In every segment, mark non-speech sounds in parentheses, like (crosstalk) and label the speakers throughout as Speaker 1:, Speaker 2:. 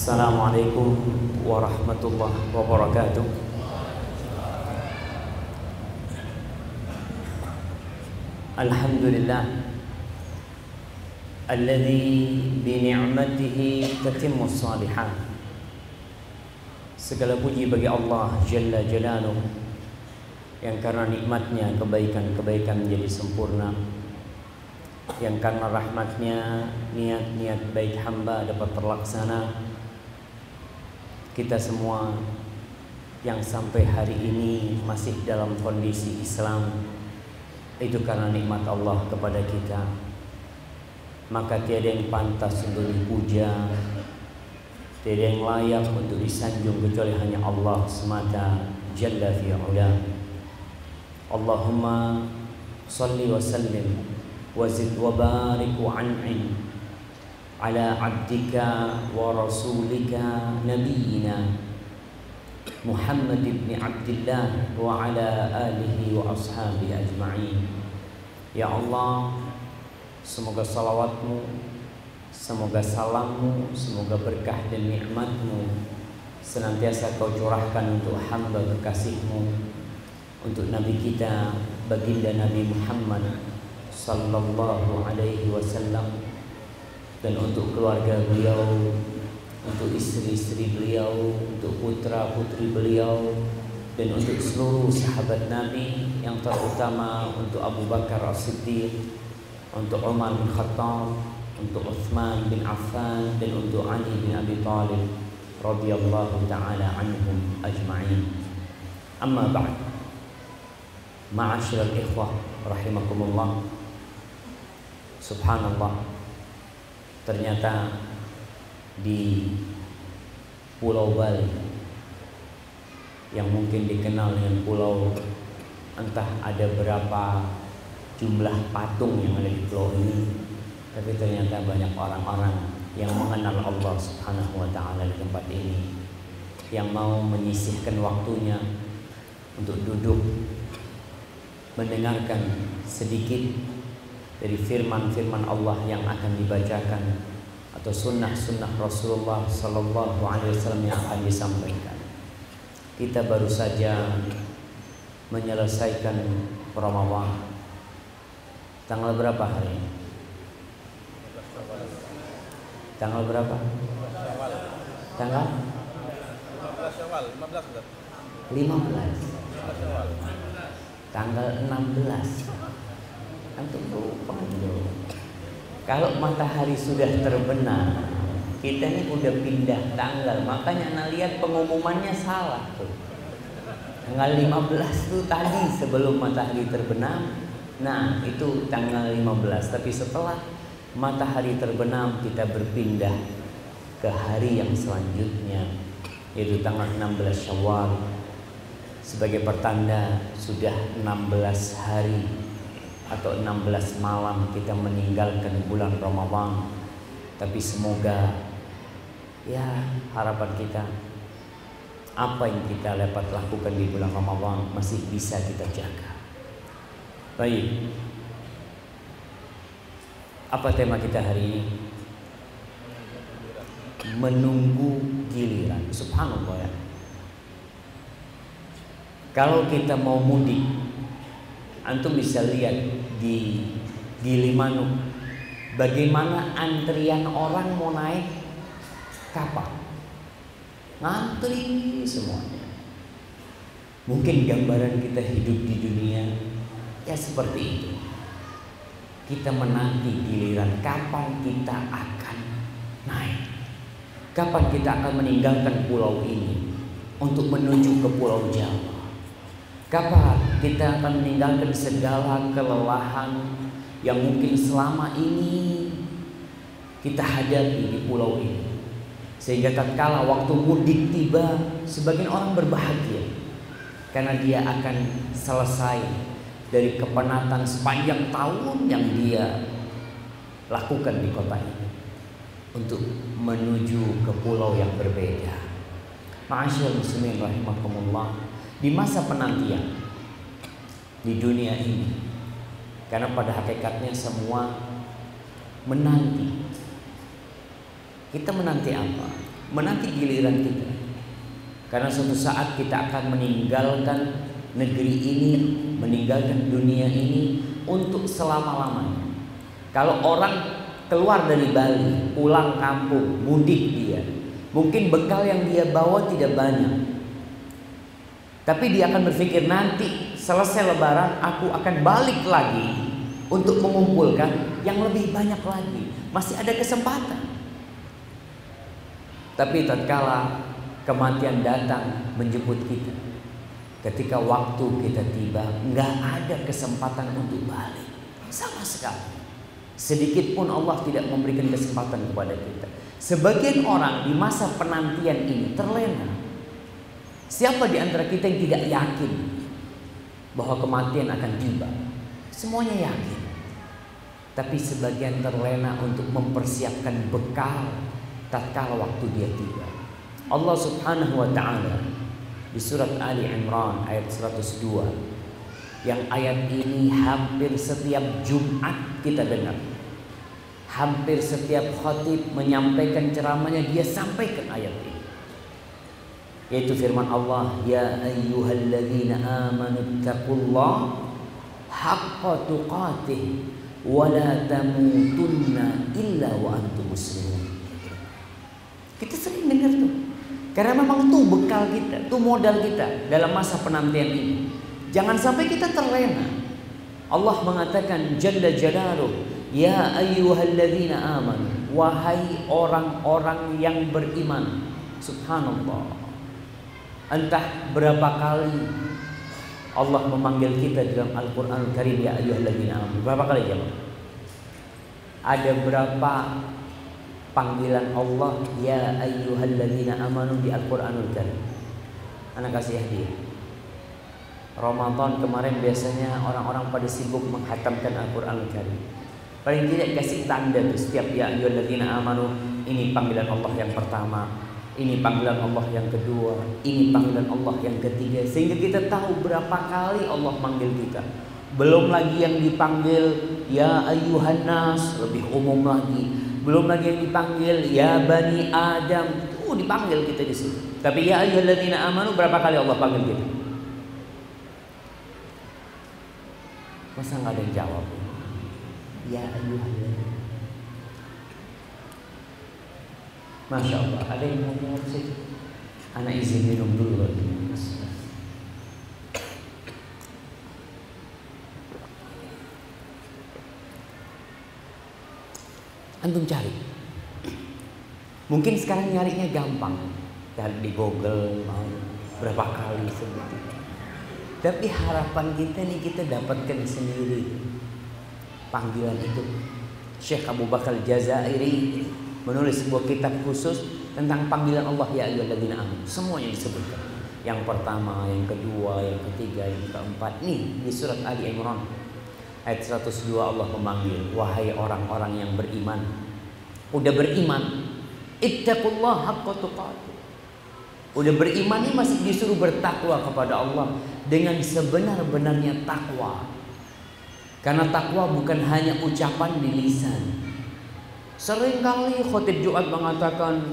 Speaker 1: Assalamualaikum warahmatullahi wabarakatuh. Alhamdulillah. Alladhi bini'matihi tatimmu salihan Segala puji bagi Allah Jalla Jalaluh Yang karena nikmatnya kebaikan-kebaikan menjadi sempurna Yang karena rahmatnya niat-niat baik hamba dapat terlaksana Kita semua yang sampai hari ini masih dalam kondisi Islam Itu karena nikmat Allah kepada kita. Maka tiada yang pantas untuk dipuja tiada yang layak untuk disanjung kecuali hanya Allah semata jalla fi'ula Allahumma salli wa sallim wa zid wa barik wa an'im wa rasulika nabiyyina Muhammad ibn Abdullah wa ala alihi wa ashabi ajma'in Ya Allah Semoga salawatmu Semoga salammu Semoga berkah dan nikmatmu Senantiasa kau curahkan untuk hamba kekasihmu Untuk Nabi kita Baginda Nabi Muhammad Sallallahu alaihi wasallam Dan untuk keluarga beliau Untuk istri-istri beliau Untuk putra-putri beliau Dan untuk seluruh sahabat Nabi Yang terutama untuk Abu Bakar As-Siddiq untuk Umar bin Khattab, untuk Uthman bin Affan dan untuk Ali bin Abi Talib radhiyallahu taala anhum ajma'in. Amma ba'd. Ma'asyiral ikhwah rahimakumullah. Subhanallah. Ternyata di Pulau Bali yang mungkin dikenal dengan pulau entah ada berapa jumlah patung yang ada di pulau ini tapi ternyata banyak orang-orang yang mengenal Allah Subhanahu wa taala di tempat ini yang mau menyisihkan waktunya untuk duduk mendengarkan sedikit dari firman-firman Allah yang akan dibacakan atau sunnah-sunnah Rasulullah Sallallahu Alaihi Wasallam yang akan disampaikan. Kita baru saja menyelesaikan Ramadan Tanggal berapa hari ini? Tanggal berapa? Tanggal
Speaker 2: 15 Syawal, 15
Speaker 1: 15 Tanggal 16 Antum lupa dulu Kalau matahari sudah terbenam Kita ini udah pindah tanggal. Makanya anda lihat pengumumannya salah tuh. Tanggal 15 tuh tadi sebelum matahari terbenam. Nah, itu tanggal 15. Tapi setelah matahari terbenam, kita berpindah ke hari yang selanjutnya, yaitu tanggal 16 Syawal. Sebagai pertanda sudah 16 hari atau 16 malam kita meninggalkan bulan Ramadan. Tapi semoga ya harapan kita apa yang kita dapat lakukan di bulan Ramadan masih bisa kita jaga. Baik. Apa tema kita hari ini? Menunggu giliran. Subhanallah ya. Kalau kita mau mudik, antum bisa lihat di Gilimanuk bagaimana antrian orang mau naik kapal. Ngantri semuanya. Mungkin gambaran kita hidup di dunia ya seperti itu. Kita menanti giliran kapan kita akan naik. Kapan kita akan meninggalkan pulau ini untuk menuju ke pulau Jawa. Kapan kita akan meninggalkan segala kelelahan yang mungkin selama ini kita hadapi di pulau ini. Sehingga tatkala waktu mudik tiba, sebagian orang berbahagia karena dia akan selesai dari kepenatan sepanjang tahun yang dia lakukan di kota ini untuk menuju ke pulau yang berbeda. Ma'asyil muslimin rahimakumullah di masa penantian di dunia ini karena pada hakikatnya semua menanti kita menanti apa menanti giliran kita. Karena suatu saat kita akan meninggalkan negeri ini, meninggalkan dunia ini untuk selama-lamanya. Kalau orang keluar dari Bali, pulang kampung, mudik dia, mungkin bekal yang dia bawa tidak banyak. Tapi dia akan berpikir nanti selesai lebaran aku akan balik lagi untuk mengumpulkan yang lebih banyak lagi. Masih ada kesempatan. Tapi tatkala kematian datang menjemput kita, ketika waktu kita tiba, nggak ada kesempatan untuk balik sama sekali. Sedikit pun Allah tidak memberikan kesempatan kepada kita. Sebagian orang di masa penantian ini terlena. Siapa di antara kita yang tidak yakin bahwa kematian akan tiba? Semuanya yakin. Tapi sebagian terlena untuk mempersiapkan bekal tatkala waktu dia tiba. Allah Subhanahu wa taala di surat Ali Imran ayat 102 yang ayat ini hampir setiap Jumat kita dengar. Hampir setiap khatib menyampaikan ceramahnya dia sampaikan ayat ini. Yaitu firman Allah, "Ya ayyuhalladzina amanu taqullaha haqqa tuqatih wa la tamutunna illa wa antum muslimun." Kita sering dengar tuh. Karena memang tuh bekal kita, tuh modal kita dalam masa penantian ini. Jangan sampai kita terlena. Allah mengatakan Jalla Jalaluh, Ya ayyuhalladzina aman, wahai orang-orang yang beriman. Subhanallah. Entah berapa kali Allah memanggil kita dalam Al-Qur'an Karim ya ayyuhalladzina aman. Berapa kali jemaah? Ada berapa panggilan Allah ya ayyuhalladzina amanu di Al-Qur'anul Karim. Anak kasih hadiah. Ramadan kemarin biasanya orang-orang pada sibuk menghatamkan Al-Qur'anul Karim. Paling tidak kasih tanda tuh setiap ya ayyuhalladzina amanu ini panggilan Allah yang pertama, ini panggilan Allah yang kedua, ini panggilan Allah yang ketiga sehingga kita tahu berapa kali Allah manggil kita. Belum lagi yang dipanggil ya ayyuhan nas lebih umum lagi belum lagi yang dipanggil ya bani Adam. Tuh dipanggil kita di sini. Tapi ya ayyuhalladzina amanu berapa kali Allah panggil kita? Masa nggak ada yang jawab? Ya ayyuhalladzina. Masya Allah, ada yang mau jawab sih? Anak izin minum dulu lagi. Antum cari. Mungkin sekarang nyarinya gampang. Cari di Google mau berapa kali seperti Tapi harapan kita nih kita dapatkan sendiri panggilan itu. Syekh Abu Bakar Jazairi menulis sebuah kitab khusus tentang panggilan Allah ya ayyuhalladzina amanu. Semuanya disebutkan. Yang pertama, yang kedua, yang ketiga, yang keempat. Nih di surat Ali Imran Ayat 102 Allah memanggil Wahai orang-orang yang beriman Udah beriman Ittaqullah haqqa tuqatih Udah beriman ini masih disuruh bertakwa kepada Allah Dengan sebenar-benarnya takwa Karena takwa bukan hanya ucapan di lisan Seringkali khotib Jumat mengatakan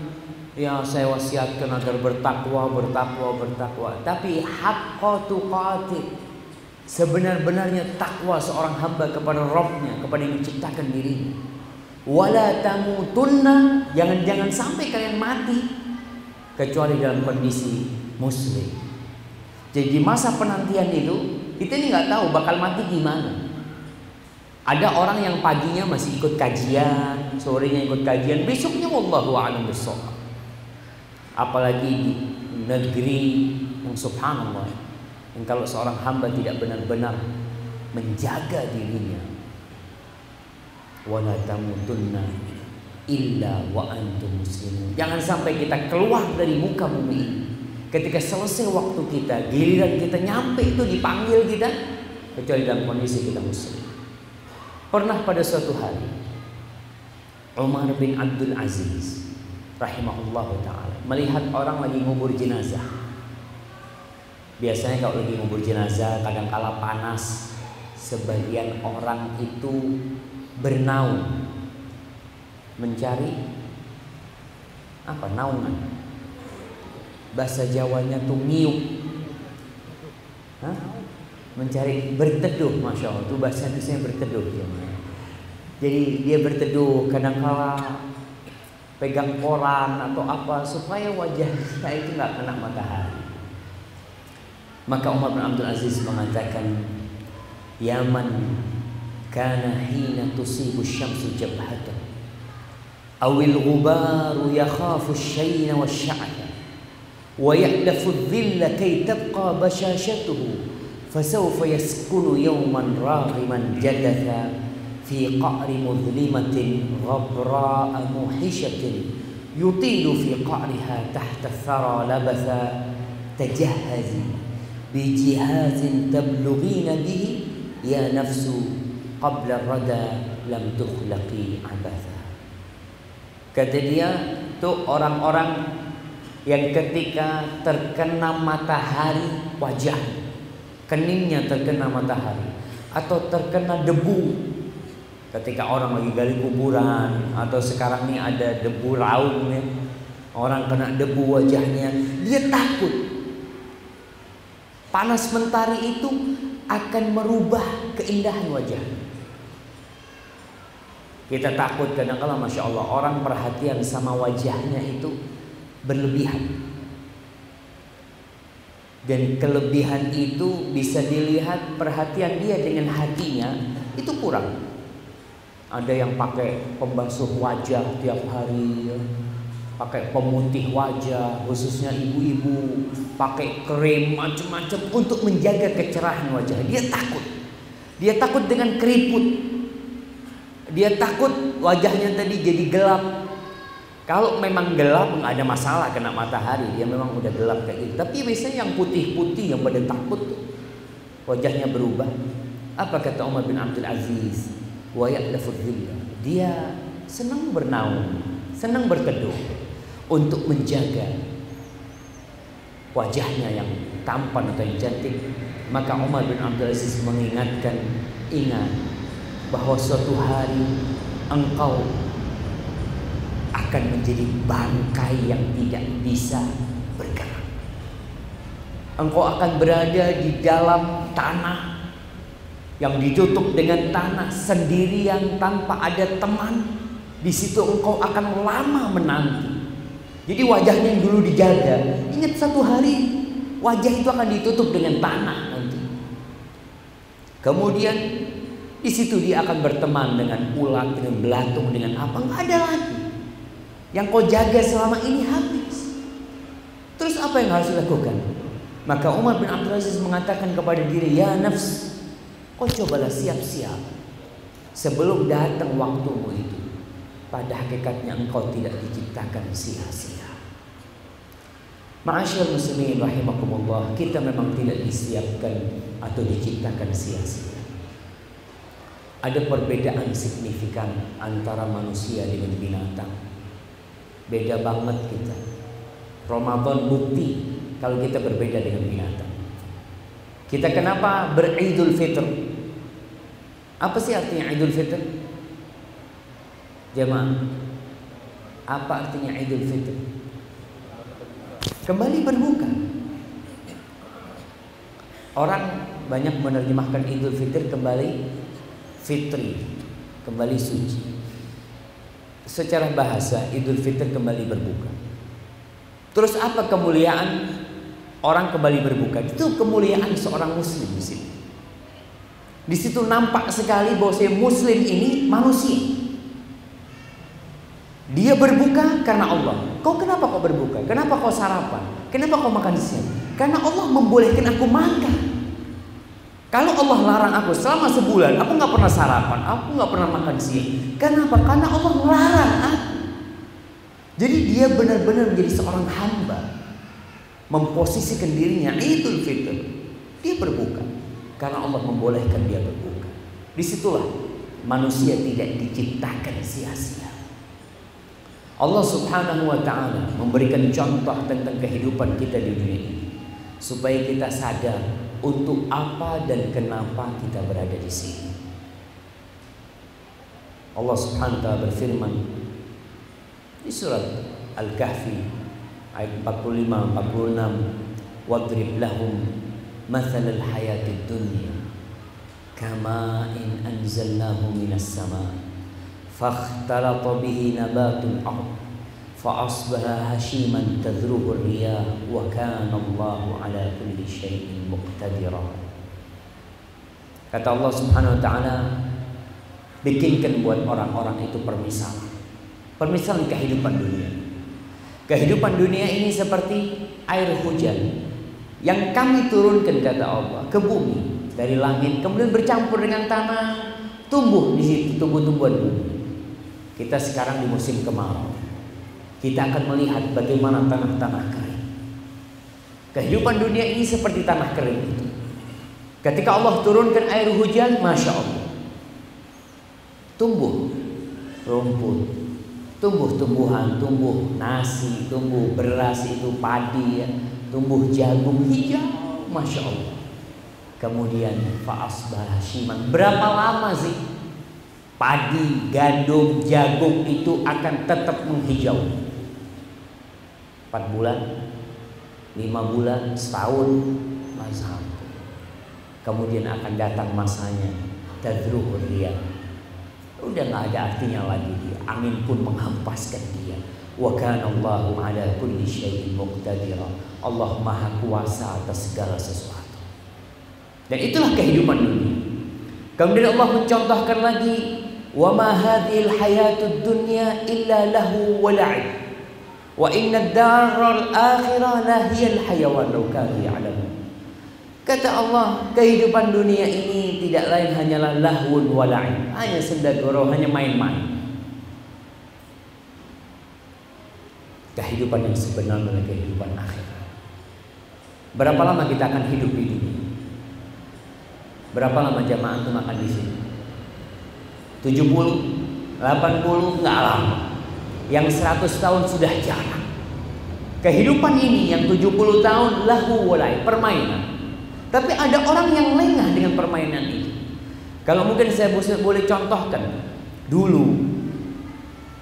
Speaker 1: Ya saya wasiatkan agar bertakwa, bertakwa, bertakwa Tapi haqqa tuqatih sebenar-benarnya takwa seorang hamba kepada Robnya, kepada yang menciptakan dirinya. Wala tamutunna, jangan-jangan sampai kalian mati kecuali dalam kondisi muslim. Jadi di masa penantian itu kita ini nggak tahu bakal mati gimana. Ada orang yang paginya masih ikut kajian, sorenya ikut kajian, besoknya wallahu a'lam bishawab. Apalagi di negeri yang subhanallah dan kalau seorang hamba tidak benar-benar menjaga dirinya wala tamutunna illa wa antum muslimun. Jangan sampai kita keluar dari muka bumi ini. Ketika selesai waktu kita, giliran kita nyampe itu dipanggil kita kecuali dalam kondisi kita muslim. Pernah pada suatu hari Umar bin Abdul Aziz rahimahullah taala melihat orang lagi ngubur jenazah Biasanya kalau lagi ngubur jenazah kadang kala panas Sebagian orang itu bernaung Mencari Apa naungan? Bahasa Jawanya tuh ngiuk. Hah? Mencari berteduh, masya Allah. Itu bahasa Indonesia berteduh. Jadi dia berteduh kadang-kala pegang koran atau apa supaya wajah kita itu nggak kena matahari. Maka Umar bin Abdul Aziz mengatakan, "Yaman kana hina tusibu syamsu jabhata awil ghubaru yakhafu syayna wasya'ata wa ya'lafu dhilla kay tabqa bashashatuhu fasawfa yaskunu yawman raghiman jadatha في قعر مظلمة غبراء موحشة يطيل في قعرها تحت الثرى لبثا تجهزي بجهاز تبلغين به يا نفس قبل الردى لم تخلقي عبثا kata dia tuh orang-orang yang ketika terkena matahari wajah keningnya terkena matahari atau terkena debu. Ketika orang lagi gali kuburan atau sekarang ini ada debu raung ya orang kena debu wajahnya dia takut. Panas mentari itu akan merubah keindahan wajah. Kita takut kadang-kala masya Allah orang perhatian sama wajahnya itu berlebihan dan kelebihan itu bisa dilihat perhatian dia dengan hatinya itu kurang ada yang pakai pembasuh wajah tiap hari, ya. pakai pemutih wajah, khususnya ibu-ibu, pakai krim macam-macam untuk menjaga kecerahan wajah. Dia takut, dia takut dengan keriput, dia takut wajahnya tadi jadi gelap. Kalau memang gelap nggak ada masalah kena matahari, dia memang udah gelap kayak gitu. Tapi biasanya yang putih-putih yang pada takut tuh wajahnya berubah. Apa kata Umar bin Abdul Aziz? Dia senang bernaung, senang berteduh untuk menjaga wajahnya yang tampan atau yang cantik. Maka Umar bin Abdul Aziz mengingatkan, ingat bahwa suatu hari engkau akan menjadi bangkai yang tidak bisa bergerak. Engkau akan berada di dalam tanah yang ditutup dengan tanah sendirian tanpa ada teman. Di situ engkau akan lama menanti. Jadi wajahnya yang dulu dijaga ingat satu hari wajah itu akan ditutup dengan tanah nanti. Kemudian di situ dia akan berteman dengan ulat dengan belatung dengan apa? Nggak ada lagi yang kau jaga selama ini habis terus apa yang harus dilakukan maka Umar bin Abdul Aziz mengatakan kepada diri ya nafs Kau cobalah siap-siap sebelum datang waktumu itu. Pada hakikatnya engkau tidak diciptakan sia-sia. Ma'asyar muslimin rahimakumullah, kita memang tidak disiapkan atau diciptakan sia-sia. Ada perbedaan signifikan antara manusia dengan binatang. Beda banget kita. Ramadan bukti kalau kita berbeda dengan binatang. Kita kenapa beridul fitr? Apa sih artinya Idul Fitr? Jemaah. Apa artinya Idul Fitr? Kembali berbuka. Orang banyak menerjemahkan Idul Fitr kembali fitri, kembali suci. Secara bahasa Idul Fitr kembali berbuka. Terus apa kemuliaan orang kembali berbuka? Itu kemuliaan seorang muslim di sini. Di situ nampak sekali bahwa si muslim ini manusia. Dia berbuka karena Allah. Kau kenapa kau berbuka? Kenapa kau sarapan? Kenapa kau makan siang? Karena Allah membolehkan aku makan. Kalau Allah larang aku selama sebulan, aku nggak pernah sarapan, aku nggak pernah makan siang. Kenapa? Karena Allah melarang aku. Jadi dia benar-benar menjadi seorang hamba, memposisikan dirinya itu fitr. Dia berbuka karena Allah membolehkan dia berbuka. Di situlah manusia tidak diciptakan sia-sia. Allah Subhanahu wa taala memberikan contoh tentang kehidupan kita di dunia ini supaya kita sadar untuk apa dan kenapa kita berada di sini. Allah Subhanahu wa taala berfirman di surat Al-Kahfi ayat 45 46 wadrib lahum mathal al-hayatid dunya kama in anzalnahu minas sama fakhtalata bihi nabatul ard فأصبح هشيما تذروه الرياح وكان الله على كل شيء مقتدرا Kata Allah Subhanahu wa taala, bikinkan buat orang-orang itu permisalan. Permisalan kehidupan dunia. Kehidupan dunia ini seperti air hujan yang kami turunkan kata Allah ke bumi dari langit kemudian bercampur dengan tanah tumbuh di situ tumbuh-tumbuhan dunia. Kita sekarang di musim kemarau kita akan melihat bagaimana tanah-tanah kering. Kehidupan dunia ini seperti tanah kering itu. Ketika Allah turunkan air hujan, masya Allah, tumbuh rumput, tumbuh tumbuhan, tumbuh nasi, tumbuh beras itu padi, ya. tumbuh jagung hijau, masya Allah. Kemudian faasbah shiman. Berapa lama sih padi, gandum, jagung itu akan tetap menghijau? 4 bulan, 5 bulan, setahun, masa Kemudian akan datang masanya tadruhur dia. Udah nggak ada artinya lagi dia. Angin pun menghempaskan dia. Wa kana Allahu ala kulli syai'in muqtadira. Allah Maha kuasa atas segala sesuatu. Dan itulah kehidupan dunia. Kemudian Allah mencontohkan lagi, "Wa ma hadhil hayatud dunya illa lahu wa la'ib." Wa inna daral akhirah lahiyal hayawan law kanu ya'lamun. Kata Allah, kehidupan dunia ini tidak lain hanyalah lahun wala'in. Hanya sendagoro, hanya main-main. Kehidupan yang sebenarnya adalah kehidupan akhirat. Berapa lama kita akan hidup di dunia? Berapa lama jamaah itu makan di sini? 70, 80, enggak lama yang 100 tahun sudah jarang. Kehidupan ini yang 70 tahun lahu walai, permainan. Tapi ada orang yang lengah dengan permainan itu. Kalau mungkin saya boleh contohkan, dulu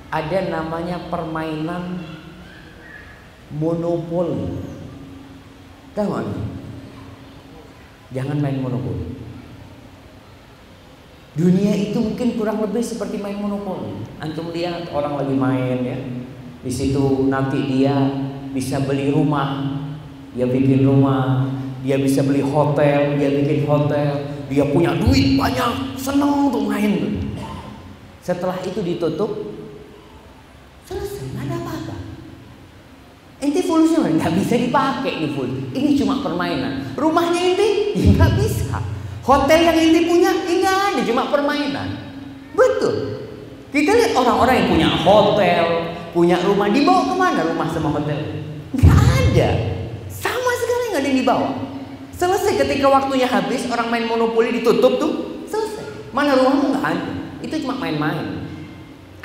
Speaker 1: ada namanya permainan monopoli. Tahu Jangan main monopoli. Dunia itu mungkin kurang lebih seperti main monopoli. Antum lihat orang lagi main ya. Di situ nanti dia bisa beli rumah, dia bikin rumah, dia bisa beli hotel, dia bikin hotel, dia punya duit banyak, senang untuk main. Setelah itu ditutup, selesai, nggak ada apa-apa. Inti fullnya nggak bisa dipakai nih full. Ini cuma permainan. Rumahnya inti ya nggak bisa. Hotel yang inti punya, enggak ada, cuma permainan. Betul. Kita lihat orang-orang yang punya hotel, punya rumah, dibawa ke mana rumah sama hotel? Enggak ada. Sama sekali nggak ada yang dibawa. Selesai ketika waktunya habis, orang main monopoli ditutup tuh, selesai. Mana rumahmu nggak ada. Itu cuma main-main.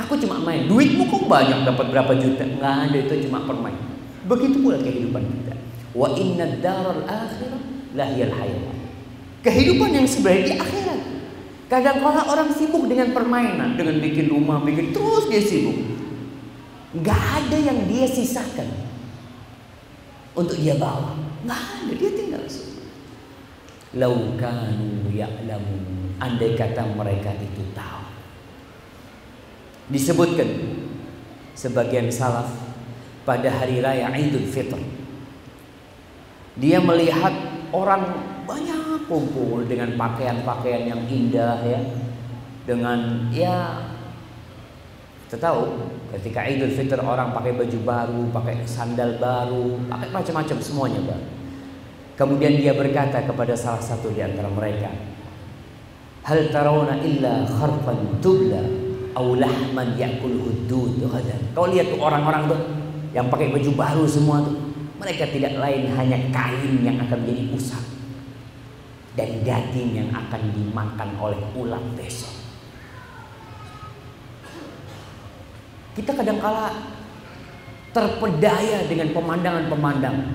Speaker 1: Aku cuma main. Duitmu kok banyak dapat berapa juta? Nggak ada, itu cuma permain. Begitu pula kehidupan kita. Wa inna daral akhirah lahiyal hayawan. Kehidupan yang sebenarnya di akhirat. Kadang-kala orang sibuk dengan permainan, dengan bikin rumah, bikin terus dia sibuk. Gak ada yang dia sisakan untuk dia bawa. Gak ada, dia tinggal. Laukanu ya'lamun. Andai kata mereka itu tahu. Disebutkan sebagian salaf pada hari raya Idul Fitr. Dia melihat orang banyak kumpul dengan pakaian-pakaian yang indah ya. Dengan ya kita tahu ketika Idul Fitr orang pakai baju baru, pakai sandal baru, pakai macam-macam semuanya baru. Kemudian dia berkata kepada salah satu di antara mereka, "Hal tarawna illa kharfan tubla aw lahman yakul hudud Kau lihat tuh orang-orang tuh yang pakai baju baru semua tuh, mereka tidak lain hanya kain yang akan menjadi pusat dan daging yang akan dimakan oleh ulat besok. Kita kadangkala terpedaya dengan pemandangan-pemandangan,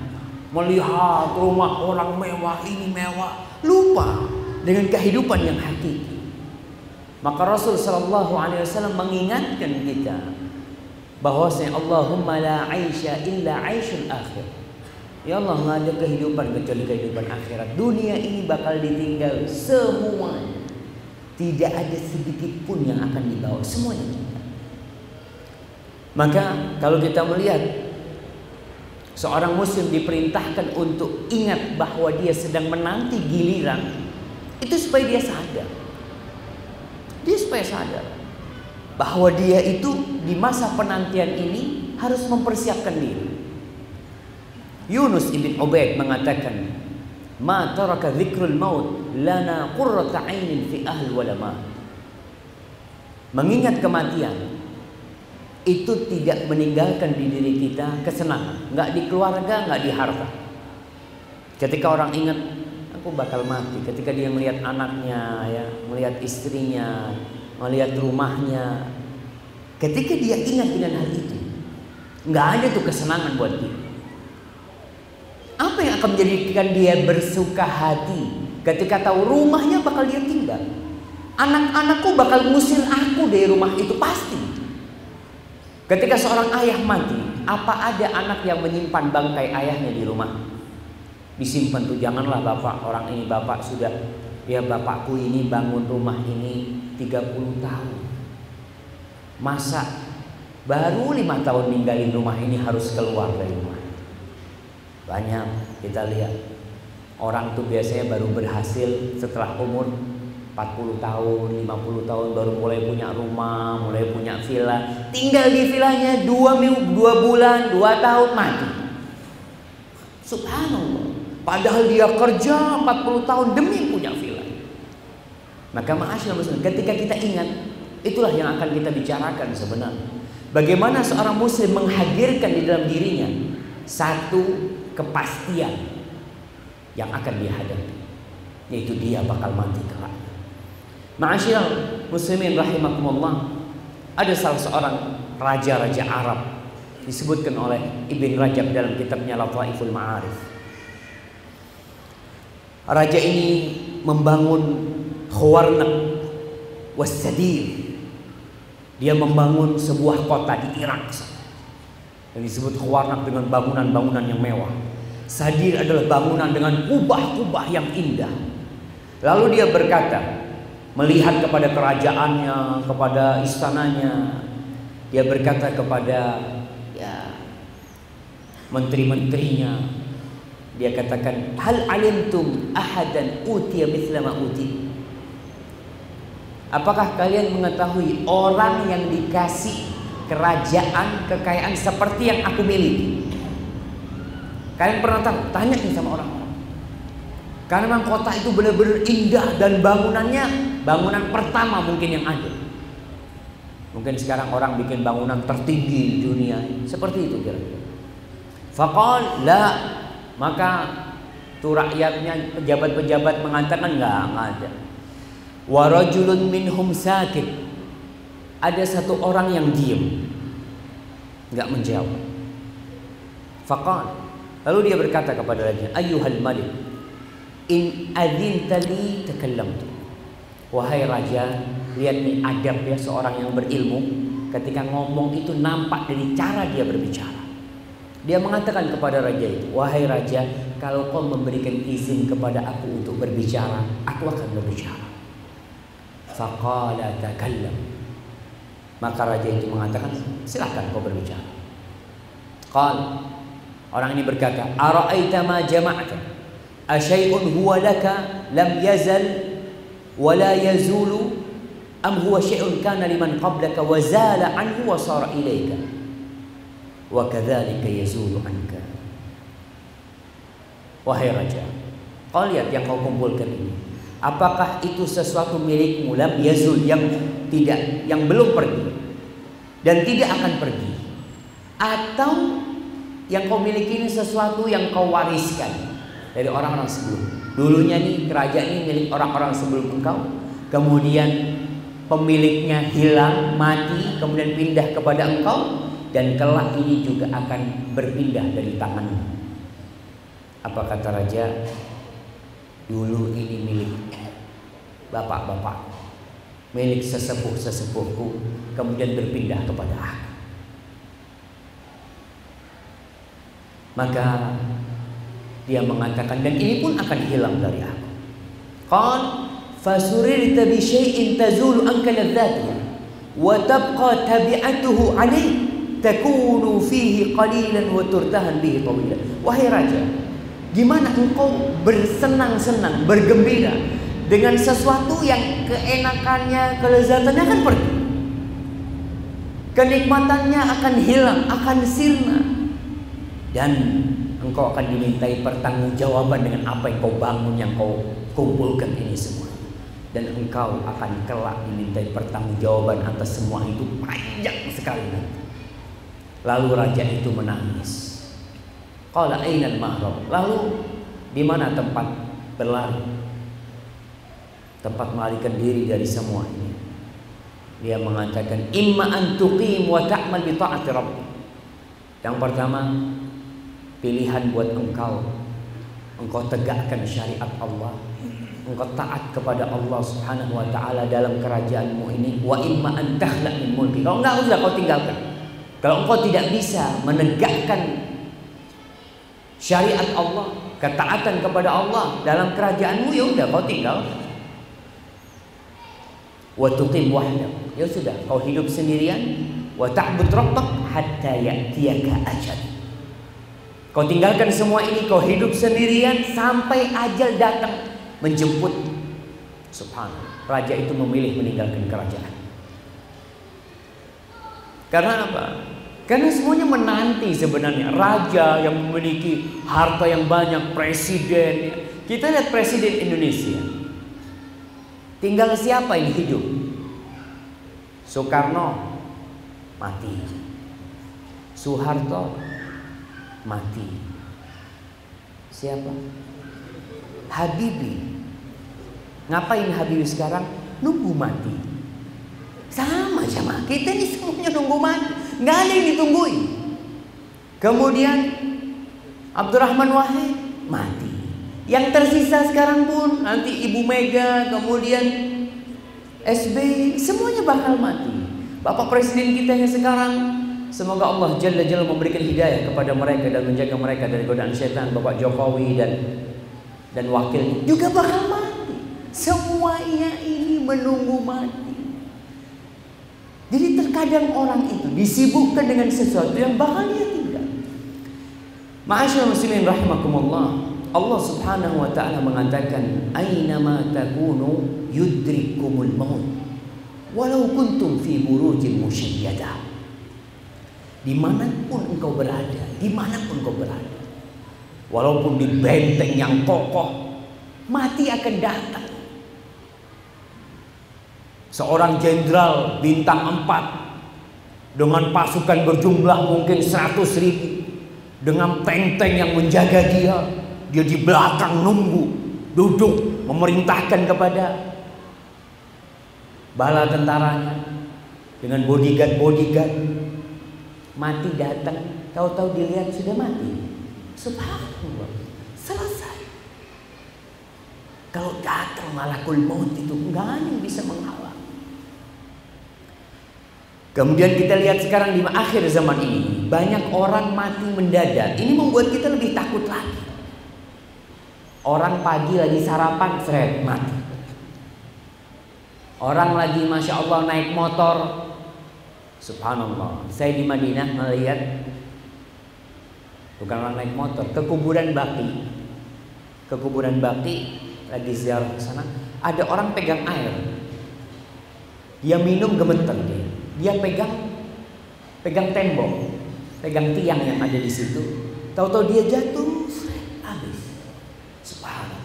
Speaker 1: melihat rumah orang mewah ini mewah, lupa dengan kehidupan yang hakiki. Maka Rasul Shallallahu Alaihi Wasallam mengingatkan kita bahwasanya Allahumma la aisha illa aishul akhir. Ya Allah nggak ada kehidupan kecuali kehidupan akhirat. Dunia ini bakal ditinggal semua. Tidak ada sedikit pun yang akan dibawa semuanya. Maka kalau kita melihat seorang muslim diperintahkan untuk ingat bahwa dia sedang menanti giliran itu supaya dia sadar. Dia supaya sadar bahwa dia itu di masa penantian ini harus mempersiapkan diri. Yunus ibn Ubaid mengatakan, "Ma taraka dzikrul maut lana qurrata ainin fi ahli walama." Mengingat kematian itu tidak meninggalkan di diri kita kesenangan, nggak di keluarga, nggak di harta. Ketika orang ingat aku bakal mati, ketika dia melihat anaknya, ya, melihat istrinya, melihat rumahnya, ketika dia ingat dengan hal itu, nggak ada tuh kesenangan buat dia. Apa yang akan menjadikan dia bersuka hati ketika tahu rumahnya bakal dia tinggal? Anak-anakku bakal ngusir aku dari rumah itu pasti. Ketika seorang ayah mati, apa ada anak yang menyimpan bangkai ayahnya di rumah? Disimpan tuh janganlah bapak, orang ini bapak sudah ya bapakku ini bangun rumah ini 30 tahun. Masa baru lima tahun ninggalin rumah ini harus keluar dari rumah. Banyak kita lihat orang tuh biasanya baru berhasil setelah umur 40 tahun, 50 tahun baru mulai punya rumah, mulai punya villa. Tinggal di villanya dua, dua bulan, dua tahun mati. Subhanallah. Padahal dia kerja 40 tahun demi punya villa. Maka ma'asyil muslim, ketika kita ingat, itulah yang akan kita bicarakan sebenarnya. Bagaimana seorang muslim menghadirkan di dalam dirinya satu kepastian yang akan dihadapi. Yaitu dia bakal mati kelak. Ma'asyiral muslimin rahimakumullah. Ada salah seorang raja-raja Arab disebutkan oleh Ibn Rajab dalam kitabnya Lataiful Ma'arif. Raja ini membangun Khawarnaq Wassadir. Dia membangun sebuah kota di Irak yang disebut Khawarnaq dengan bangunan-bangunan yang mewah. Sadir adalah bangunan dengan kubah-kubah yang indah. Lalu dia berkata, melihat kepada kerajaannya, kepada istananya. Dia berkata kepada ya menteri-menterinya. Dia katakan, "Hal alimtum ahadan utiya mithla ma uti?" Apakah kalian mengetahui orang yang dikasih kerajaan, kekayaan seperti yang aku miliki? Kalian pernah tahu? Tanya nih sama orang. Karena memang kota itu benar-benar indah dan bangunannya bangunan pertama mungkin yang ada. Mungkin sekarang orang bikin bangunan tertinggi di dunia. Seperti itu kira-kira. Fakal la maka tuh rakyatnya pejabat-pejabat mengatakan enggak ada. Warajulun minhum sakit. Ada satu orang yang diam. Enggak menjawab. Fakal lalu dia berkata kepada raja, "Ayyuhal malik, In adintali takallamtu. Wahai raja, lihat nih adab ya seorang yang berilmu ketika ngomong itu nampak dari cara dia berbicara. Dia mengatakan kepada raja itu, "Wahai raja, kalau kau memberikan izin kepada aku untuk berbicara, aku akan berbicara." Faqala takallam. Maka raja itu mengatakan, "Silakan kau berbicara." Qal Orang ini berkata, "Ara'aita ma jama'ta?" Asyai'un huwa laka lam yazal wa yazulu? Am huwa syai'un kana liman qablaka wa zala anhu wa sara ilaika wa kadzalika yazulu anka? Wahai raja kau lihat yang kau kumpulkan ini. Apakah itu sesuatu milikmu? Lam yazul yang tidak yang belum pergi dan tidak akan pergi atau yang kau miliki ini sesuatu yang kau wariskan dari orang-orang sebelum. Dulunya nih kerajaan ini milik orang-orang sebelum engkau. Kemudian pemiliknya hilang, mati, kemudian pindah kepada engkau dan kelak ini juga akan berpindah dari tanganmu. Apa kata raja? Dulu ini milik bapak-bapak, milik sesepuh-sesepuhku kemudian berpindah kepada aku. Maka dia mengatakan dan ini pun akan hilang dari aku. Qan fasurirta bi syai'in tazulu anka ladzatihi wa tabqa tabi'atuhu 'alayhi takunu fihi qalilan wa turtahan bihi tawilan. Wahai raja, gimana engkau bersenang-senang, bergembira dengan sesuatu yang keenakannya, kelezatannya akan pergi. Kenikmatannya akan hilang, akan sirna. Dan engkau akan dimintai pertanggungjawaban dengan apa yang kau bangun, yang kau kumpulkan ini semua. Dan engkau akan kelak dimintai pertanggungjawaban atas semua itu panjang sekali nanti. Lalu raja itu menangis. Qala ainal mahram? Lalu di mana tempat berlari? Tempat melarikan diri dari semua ini. Dia mengatakan imma an tuqim wa ta'mal bi ta'ati rabb. Yang pertama, pilihan buat engkau. Engkau tegakkan syariat Allah. Engkau taat kepada Allah Subhanahu wa taala dalam kerajaanmu ini. Wa imma an takhla min mulki. Kalau enggak sudah kau tinggalkan. Kalau engkau tidak bisa menegakkan syariat Allah, ketaatan kepada Allah dalam kerajaanmu ya udah kau tinggal. Wa tuqim wahdak. Ya sudah, kau hidup sendirian wa ta'bud rabbak hatta ya'tiyaka ajal. Kau tinggalkan semua ini, kau hidup sendirian sampai ajal datang menjemput. Subhanallah. Raja itu memilih meninggalkan kerajaan. Karena apa? Karena semuanya menanti sebenarnya raja yang memiliki harta yang banyak, presiden. Kita lihat presiden Indonesia. Tinggal siapa yang hidup? Soekarno mati. Soeharto mati. Siapa? Habibie. Ngapain Habibie sekarang? Nunggu mati. Sama sama kita ini semuanya nunggu mati. Nggak ada yang ditungguin. Kemudian Abdurrahman Wahid mati. Yang tersisa sekarang pun nanti Ibu Mega, kemudian SBY, semuanya bakal mati. Bapak Presiden kita yang sekarang, semoga Allah Jalla Jalla memberikan hidayah kepada mereka dan menjaga mereka dari godaan setan, Bapak Jokowi dan dan wakil juga bakal mati. Semuanya ini menunggu mati. Jadi terkadang orang itu disibukkan dengan sesuatu yang bakal dia tinggal. Ma'asyiral muslimin rahimakumullah. Allah Subhanahu wa taala mengatakan, "Aina ma takunu yudrikumul maut." Walau kuntum fi burujin musyayyadah. Di mana pun engkau berada, di mana pun engkau berada, walaupun di benteng yang kokoh, mati akan datang. Seorang jenderal bintang 4 dengan pasukan berjumlah mungkin 100 ribu dengan tank-tank yang menjaga dia dia di belakang nunggu duduk memerintahkan kepada bala tentaranya dengan bodyguard bodyguard mati datang. Tahu-tahu dilihat sudah mati. Subhanallah. Selesai. Kalau datang malakul maut itu enggak ada yang bisa menghalang. Kemudian kita lihat sekarang di akhir zaman ini banyak orang mati mendadak. Ini membuat kita lebih takut lagi. Orang pagi lagi sarapan, seret mati. Orang lagi masya Allah naik motor, subhanallah. Saya di Madinah melihat bukan orang naik motor, ke kuburan Baki, ke kuburan Baki lagi ziarah ke sana. Ada orang pegang air, dia minum gemeter dia dia pegang pegang tembok, pegang tiang yang ada di situ. Tahu-tahu dia jatuh, habis. Subhanallah.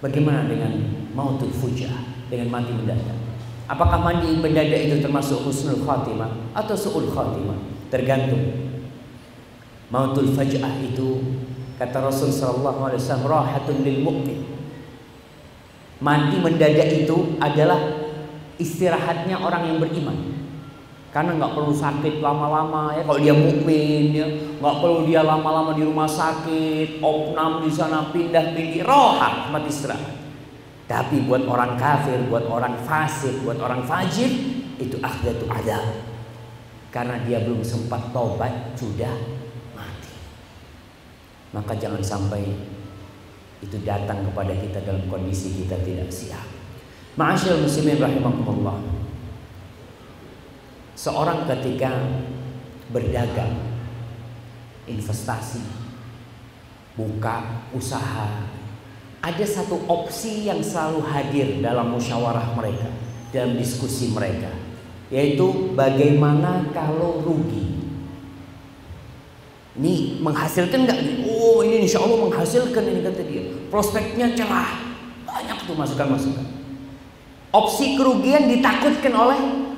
Speaker 1: Bagaimana dengan mautul fujah, dengan mati mendadak? Apakah mati mendadak itu termasuk husnul khatimah atau su'ul khatimah? Tergantung. Mautul fajah itu kata Rasul sallallahu alaihi wasallam rahatun lil mu'min Mati mendadak itu adalah istirahatnya orang yang beriman. Karena nggak perlu sakit lama-lama ya. Kalau dia mukmin ya, nggak perlu dia lama-lama di rumah sakit, opnam di sana pindah-pindah, rohat tempat istirahat. Tapi buat orang kafir, buat orang fasik, buat orang fajir itu akhdatu ada. karena dia belum sempat tobat sudah mati. Maka jangan sampai itu datang kepada kita dalam kondisi kita tidak siap. Ma'asyil muslimin rahimakumullah. Seorang ketika berdagang, investasi, buka usaha, ada satu opsi yang selalu hadir dalam musyawarah mereka, dalam diskusi mereka, yaitu bagaimana kalau rugi. Ini menghasilkan nggak? Oh ini insya Allah menghasilkan ini kata dia. Prospeknya cerah, banyak tuh masukan-masukan. Opsi kerugian ditakutkan oleh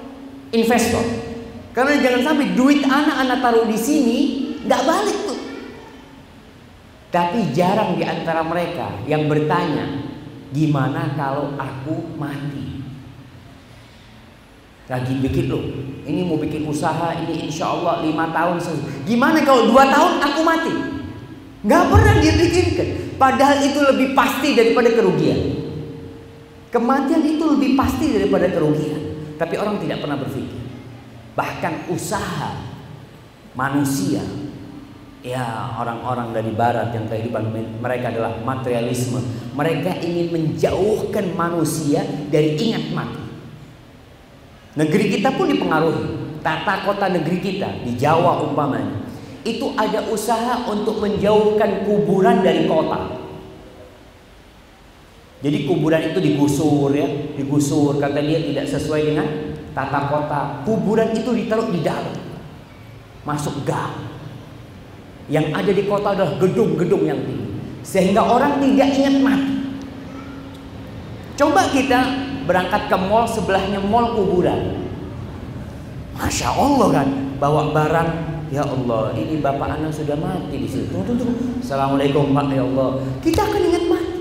Speaker 1: investor. Karena jangan sampai duit anak-anak taruh di sini nggak balik tuh. Tapi jarang di antara mereka yang bertanya, gimana kalau aku mati? Lagi bikin loh, ini mau bikin usaha, ini insya Allah lima tahun. Gimana kalau dua tahun aku mati? Gak pernah dia bikinkan. Padahal itu lebih pasti daripada kerugian. Kematian itu lebih pasti daripada kerugian. Tapi orang tidak pernah berpikir. Bahkan usaha manusia ya orang-orang dari barat yang kehidupan mereka adalah materialisme. Mereka ingin menjauhkan manusia dari ingat mati. Negeri kita pun dipengaruhi. Tata kota negeri kita di Jawa umpamanya itu ada usaha untuk menjauhkan kuburan dari kota jadi kuburan itu digusur ya. Digusur. Kata dia tidak sesuai dengan tata kota. Kuburan itu ditaruh di dalam. Masuk gang yang ada di kota adalah gedung-gedung yang tinggi. Sehingga orang tidak ingat mati. Coba kita berangkat ke mall sebelahnya mall kuburan. Masya Allah kan? Bawa barang. Ya Allah ini bapak anak sudah mati di situ. Tunggu, tunggu. Assalamualaikum pak. Ya Allah. Kita akan ingat mati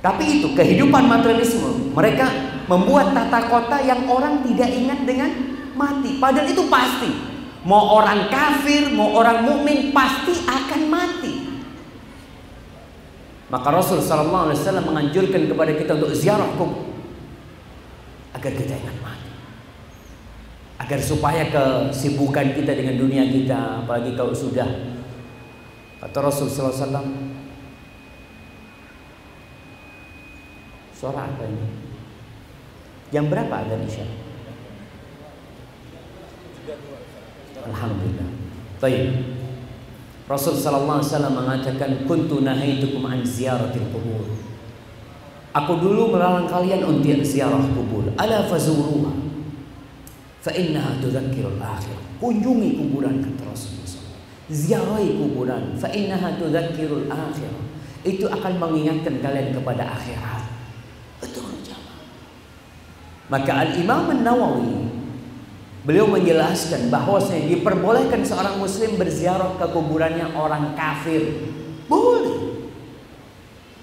Speaker 1: tapi itu kehidupan materialisme mereka membuat tata kota yang orang tidak ingat dengan mati padahal itu pasti Mau orang kafir, mau orang mukmin pasti akan mati. Maka Rasul Sallallahu Alaihi Wasallam menganjurkan kepada kita untuk ziarah kubur agar kita ingat mati. Agar supaya kesibukan kita dengan dunia kita, apalagi kalau sudah kata Rasul Wasallam, suara apa ini? Yang berapa ada Isya? Alhamdulillah. Baik. Rasul sallallahu alaihi wasallam mengatakan kuntu nahaitukum an ziyaratil qubur. Aku dulu melarang kalian untuk ziarah kubur. Ala fazuruha. Fa innaha tudzakkirul akhir. Kunjungi kuburan kata Rasulullah. Ziarahi kuburan. Fa innaha tudzakkirul akhir. Itu akan mengingatkan kalian kepada akhirat. Maka Al-Imam An-Nawawi Beliau menjelaskan bahwasanya diperbolehkan seorang muslim berziarah ke kuburannya orang kafir. Boleh.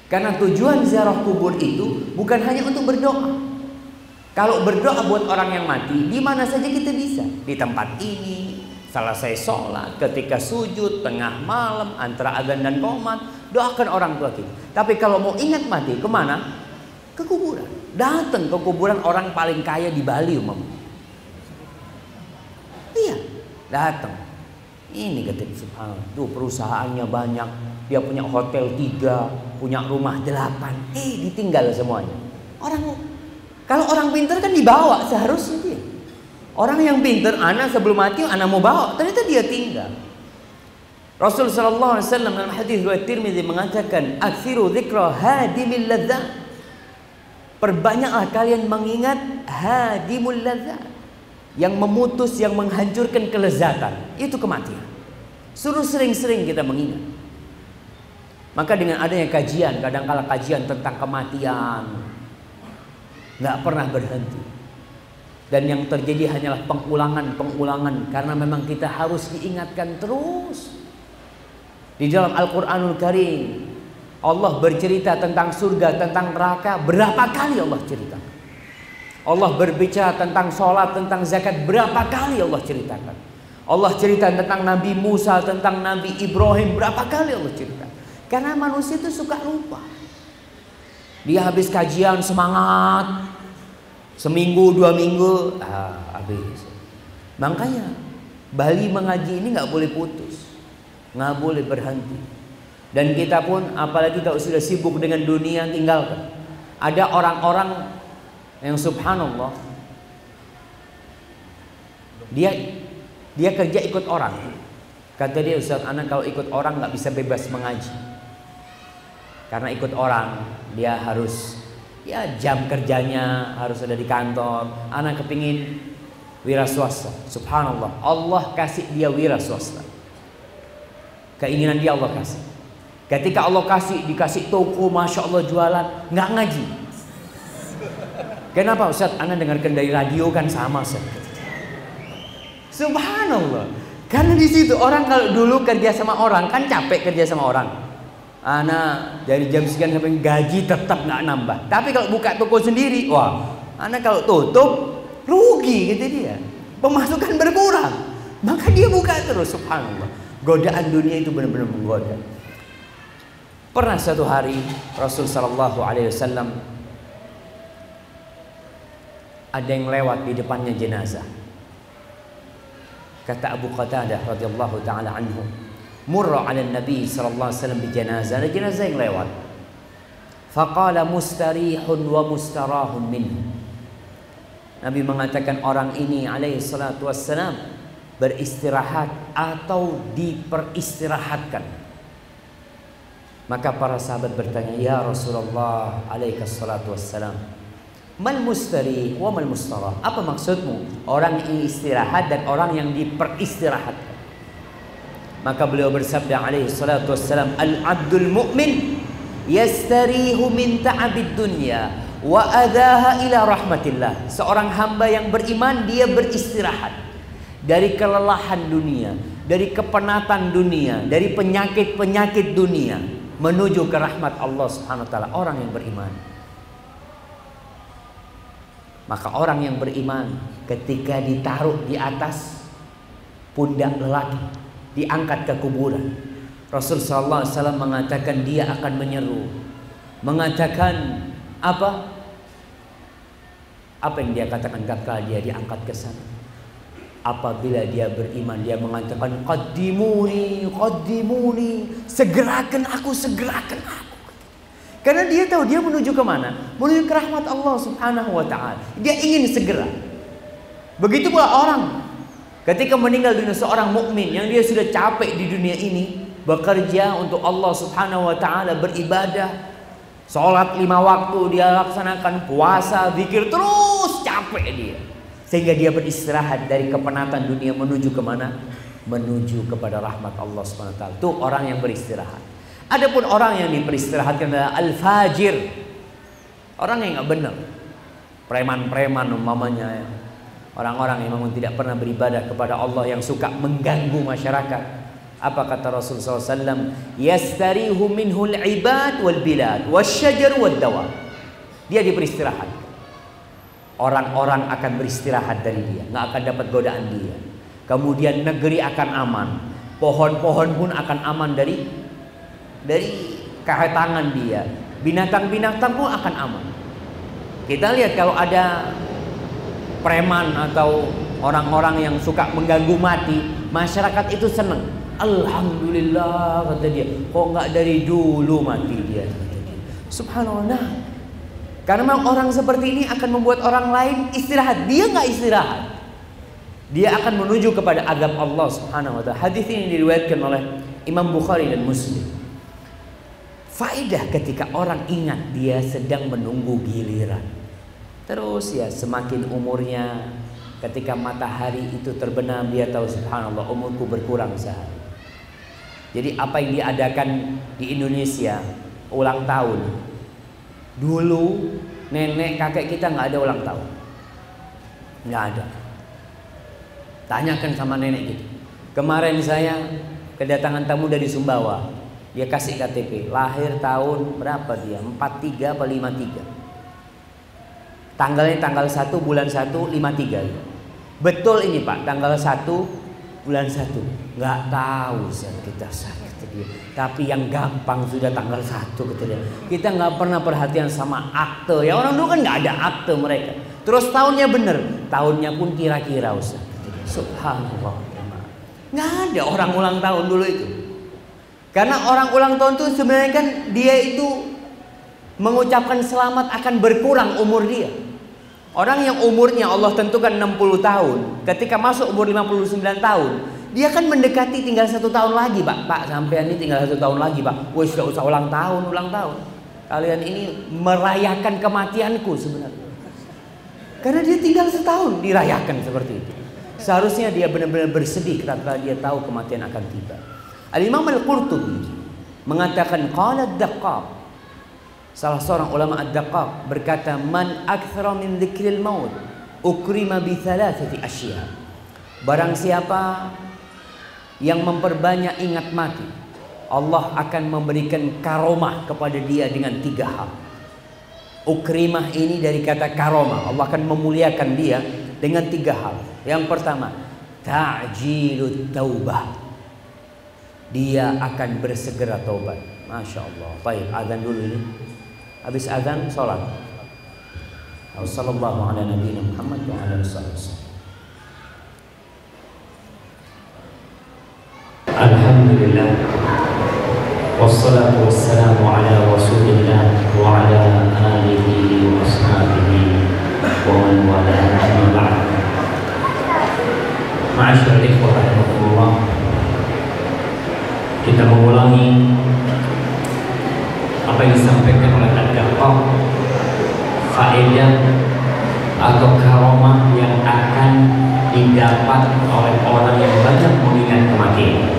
Speaker 1: Karena tujuan ziarah kubur itu bukan hanya untuk berdoa. Kalau berdoa buat orang yang mati, di mana saja kita bisa. Di tempat ini, selesai sholat, ketika sujud, tengah malam, antara agan dan komat, doakan orang tua kita. Tapi kalau mau ingat mati, ke mana? Ke kuburan. Datang ke kuburan orang paling kaya di Bali umum. Iya, datang. Ini kata subhanallah, tuh perusahaannya banyak, dia punya hotel tiga, punya rumah delapan, eh ditinggal semuanya. Orang kalau orang pintar kan dibawa seharusnya dia. Orang yang pintar, anak sebelum mati, anak mau bawa, ternyata dia tinggal. Rasul sallallahu alaihi wasallam dalam hadis riwayat Tirmizi mengatakan, "Aksiru dzikra hadimil ladzat." Perbanyaklah kalian mengingat hadimul ladzat yang memutus, yang menghancurkan kelezatan, itu kematian. Suruh sering-sering kita mengingat. Maka dengan adanya kajian, kadang-kala kajian tentang kematian, nggak pernah berhenti. Dan yang terjadi hanyalah pengulangan-pengulangan karena memang kita harus diingatkan terus. Di dalam Al-Qur'anul Karim Allah bercerita tentang surga, tentang neraka berapa kali Allah cerita. Allah berbicara tentang sholat, tentang zakat berapa kali Allah ceritakan. Allah cerita tentang Nabi Musa, tentang Nabi Ibrahim berapa kali Allah cerita. Karena manusia itu suka lupa. Dia habis kajian semangat, seminggu dua minggu, ah, habis. Makanya Bali mengaji ini nggak boleh putus, nggak boleh berhenti. Dan kita pun apalagi kalau sudah sibuk dengan dunia tinggalkan. Ada orang-orang yang subhanallah dia dia kerja ikut orang. Kata dia Ustaz, anak kalau ikut orang nggak bisa bebas mengaji. Karena ikut orang, dia harus ya jam kerjanya harus ada di kantor. Anak kepingin wira swasta. Subhanallah, Allah kasih dia wira swasta. Keinginan dia Allah kasih. Ketika Allah kasih dikasih toko, masya Allah jualan, nggak ngaji. Kenapa Ustaz? Anda dengarkan dari radio kan sama Ustaz. Subhanallah. Karena di situ orang kalau dulu kerja sama orang kan capek kerja sama orang. Anak dari jam sekian sampai gaji tetap nggak nambah. Tapi kalau buka toko sendiri, wah, anak kalau tutup rugi gitu dia. Pemasukan berkurang. Maka dia buka terus subhanallah. Godaan dunia itu benar-benar menggoda. Pernah satu hari Rasul Shallallahu Alaihi Wasallam ada yang lewat di depannya jenazah. Kata Abu Qatadah radhiyallahu taala anhu, murra 'ala Nabi sallallahu alaihi wasallam bi janazah, ada jenazah yang lewat. Faqala mustarihun wa mustarahun minhu. Nabi mengatakan orang ini alaihi salatu wassalam beristirahat atau diperistirahatkan. Maka para sahabat bertanya, "Ya Rasulullah alaihi salatu wassalam, Mal mustari wa mal mustarah. Apa maksudmu? Orang yang istirahat dan orang yang diperistirahatkan. Maka beliau bersabda alaihi salatu wassalam, "Al-'abdul mu'min yastarihu min ta'abid dunya wa adaha ila rahmatillah." Seorang hamba yang beriman dia beristirahat dari kelelahan dunia, dari kepenatan dunia, dari penyakit-penyakit dunia menuju ke rahmat Allah Subhanahu taala orang yang beriman. Maka orang yang beriman ketika ditaruh di atas pundak lelaki, diangkat ke kuburan. Rasul sallallahu alaihi wasallam mengatakan dia akan menyeru. Mengatakan apa? Apa yang dia katakan ketika dia diangkat ke sana? Apabila dia beriman dia mengatakan qaddimuni qaddimuni segerakan aku segerakan aku karena dia tahu dia menuju ke mana? Menuju ke rahmat Allah Subhanahu wa taala. Dia ingin segera. Begitu pula orang ketika meninggal dunia seorang mukmin yang dia sudah capek di dunia ini bekerja untuk Allah Subhanahu wa taala beribadah Sholat lima waktu dia laksanakan puasa, zikir terus capek dia. Sehingga dia beristirahat dari kepenatan dunia menuju ke mana? Menuju kepada rahmat Allah taala. Itu orang yang beristirahat. Adapun orang yang diperistirahatkan adalah al-fajir. Orang yang nggak benar. Preman-preman umpamanya ya. Orang-orang yang memang tidak pernah beribadah kepada Allah yang suka mengganggu masyarakat. Apa kata Rasul SAW? Yastarihu minhul ibad wal bilad wasyajar wal dawa. Dia diperistirahat. Orang-orang akan beristirahat dari dia, nggak akan dapat godaan dia. Kemudian negeri akan aman, pohon-pohon pun akan aman dari dari tangan dia. Binatang-binatang pun akan aman. Kita lihat kalau ada preman atau orang-orang yang suka mengganggu mati, masyarakat itu senang. Alhamdulillah kata dia. Kok nggak dari dulu mati dia? Subhanallah. Karena orang seperti ini akan membuat orang lain istirahat. Dia nggak istirahat. Dia akan menuju kepada agam Allah Subhanahu wa taala. Hadis ini diriwayatkan oleh Imam Bukhari dan Muslim. Faedah ketika orang ingat dia sedang menunggu giliran. Terus ya semakin umurnya ketika matahari itu terbenam dia tahu subhanallah umurku berkurang sehari. Jadi apa yang diadakan di Indonesia ulang tahun. Dulu nenek kakek kita nggak ada ulang tahun. Nggak ada. Tanyakan sama nenek gitu. Kemarin saya kedatangan tamu dari Sumbawa dia kasih KTP, lahir tahun berapa dia? 43 apa 53? Tanggalnya tanggal 1 bulan 1 53. Betul ini Pak, tanggal 1 bulan 1. Enggak tahu saya kita saya. Tapi yang gampang sudah tanggal 1 kata dia. Kita nggak pernah perhatian sama akte. Ya orang dulu kan nggak ada akte mereka. Terus tahunnya bener, tahunnya pun kira-kira Ustaz. Subhanallah. Nggak ada orang ulang tahun dulu itu. Karena orang ulang tahun itu sebenarnya kan dia itu mengucapkan selamat akan berkurang umur dia. Orang yang umurnya Allah tentukan 60 tahun, ketika masuk umur 59 tahun, dia kan mendekati tinggal satu tahun lagi, Pak. Pak, sampai ini tinggal satu tahun lagi, Pak. Woi, sudah usah ulang tahun, ulang tahun. Kalian ini merayakan kematianku sebenarnya. Karena dia tinggal setahun dirayakan seperti itu. Seharusnya dia benar-benar bersedih ketika dia tahu kematian akan tiba. Al-Imam Al-Qurtubi mengatakan qala ad-Daqqaq Salah seorang ulama ad-Daqqaq berkata man aktsara min dzikril maut ukrima bi thalathati asya. Barang siapa yang memperbanyak ingat mati, Allah akan memberikan karomah kepada dia dengan tiga hal. Ukrimah ini dari kata karomah. Allah akan memuliakan dia dengan tiga hal. Yang pertama, ta'jilut taubah. Dia akan bersegera taubat. Masya Allah. Baik, azan dulu ini. Habis azan sholat. Wassallallahu ala nabiyina Muhammad wa ala alihi Alhamdulillah. Wassalamu ala rasulillah Wa ala alihi wa ashabihi Wa man ba'd. Ikhwah rahmatullah Kita mengulangi apa yang disampaikan oleh Ad-Daqaq faedah atau karomah yang akan didapat oleh orang yang banyak mengingat kematian.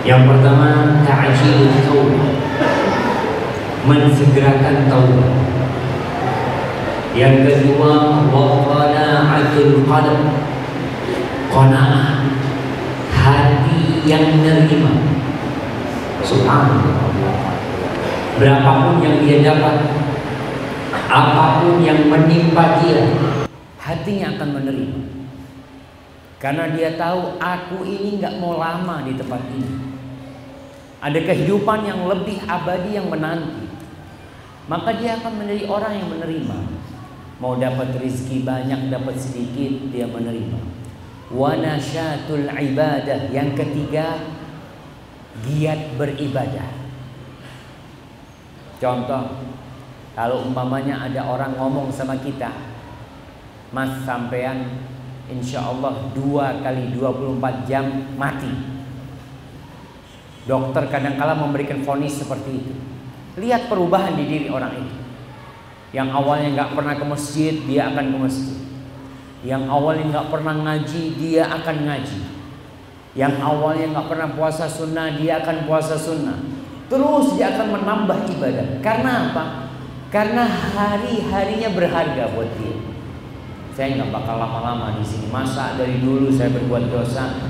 Speaker 1: Yang pertama ta'jil taubah. Mensegerakan taubat. Yang kedua wa qana'atul qalb. Qana'ah hati yang menerima. Subhanallah berapapun yang dia dapat, apa pun yang menimpa dia, hatinya akan menerima. Karena dia tahu aku ini nggak mau lama di tempat ini. Ada kehidupan yang lebih abadi yang menanti. Maka dia akan menjadi orang yang menerima. Mau dapat rizki banyak, dapat sedikit, dia menerima. Wanasyatul ibadah. Yang ketiga, giat beribadah. Contoh, kalau umpamanya ada orang ngomong sama kita, Mas sampean insya Allah dua kali 24 jam mati. Dokter kadangkala memberikan vonis seperti itu. Lihat perubahan di diri orang itu. Yang awalnya nggak pernah ke masjid, dia akan ke masjid. Yang awalnya nggak pernah ngaji, dia akan ngaji. Yang awalnya nggak pernah puasa sunnah, dia akan puasa sunnah Terus dia akan menambah ibadah. Karena apa? Karena hari-harinya berharga buat dia. Saya nggak bakal lama-lama di sini. Masa dari dulu saya berbuat dosa,